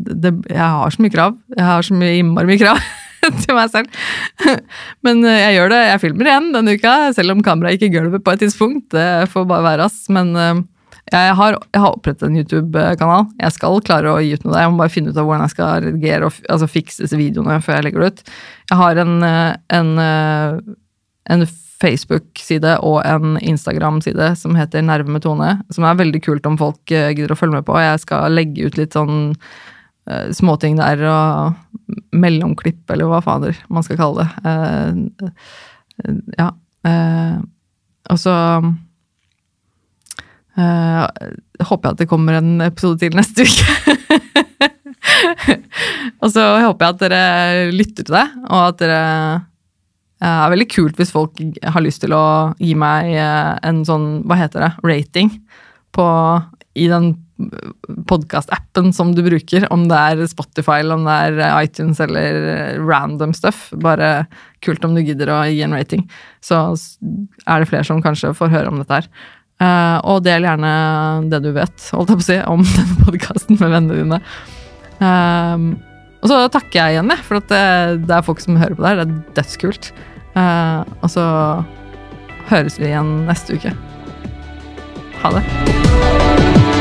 det, jeg, har så mye krav. Jeg har så mye innmari mye krav til meg selv. Men eh, jeg gjør det. Jeg filmer igjen denne uka, selv om kameraet ikke gulvet på et tidspunkt. Det får bare være ass. Men eh, jeg har, jeg har opprettet en YouTube-kanal. Jeg skal klare å gi ut noe der. Jeg må bare finne ut av hvordan jeg skal redigere og altså fikse disse videoene før jeg legger det ut. Jeg har en, en, en Facebook-side og en Instagram-side som heter Nerve med Tone. Som er veldig kult om folk eh, gidder å følge med på. Jeg skal legge ut litt sånn uh, småting der og mellomklipp, eller hva fader man skal kalle det. Uh, uh, ja. og så håper jeg at det kommer en episode til neste uke. og så håper jeg at dere lytter til det, og at dere det er veldig kult hvis folk har lyst til å gi meg eh, en sånn, hva heter det, rating på, i den podkast-appen som du bruker, om det er Spotify, eller om det er iTunes eller random stuff. Bare kult om du gidder å gi en rating. Så er det flere som kanskje får høre om dette her. Eh, og del gjerne det du vet holdt jeg på å si, om denne podkasten med vennene dine. Eh, og så takker jeg igjen, jeg, for det, det er folk som hører på det her. Det er dødskult. Uh, og så høres vi igjen neste uke. Ha det.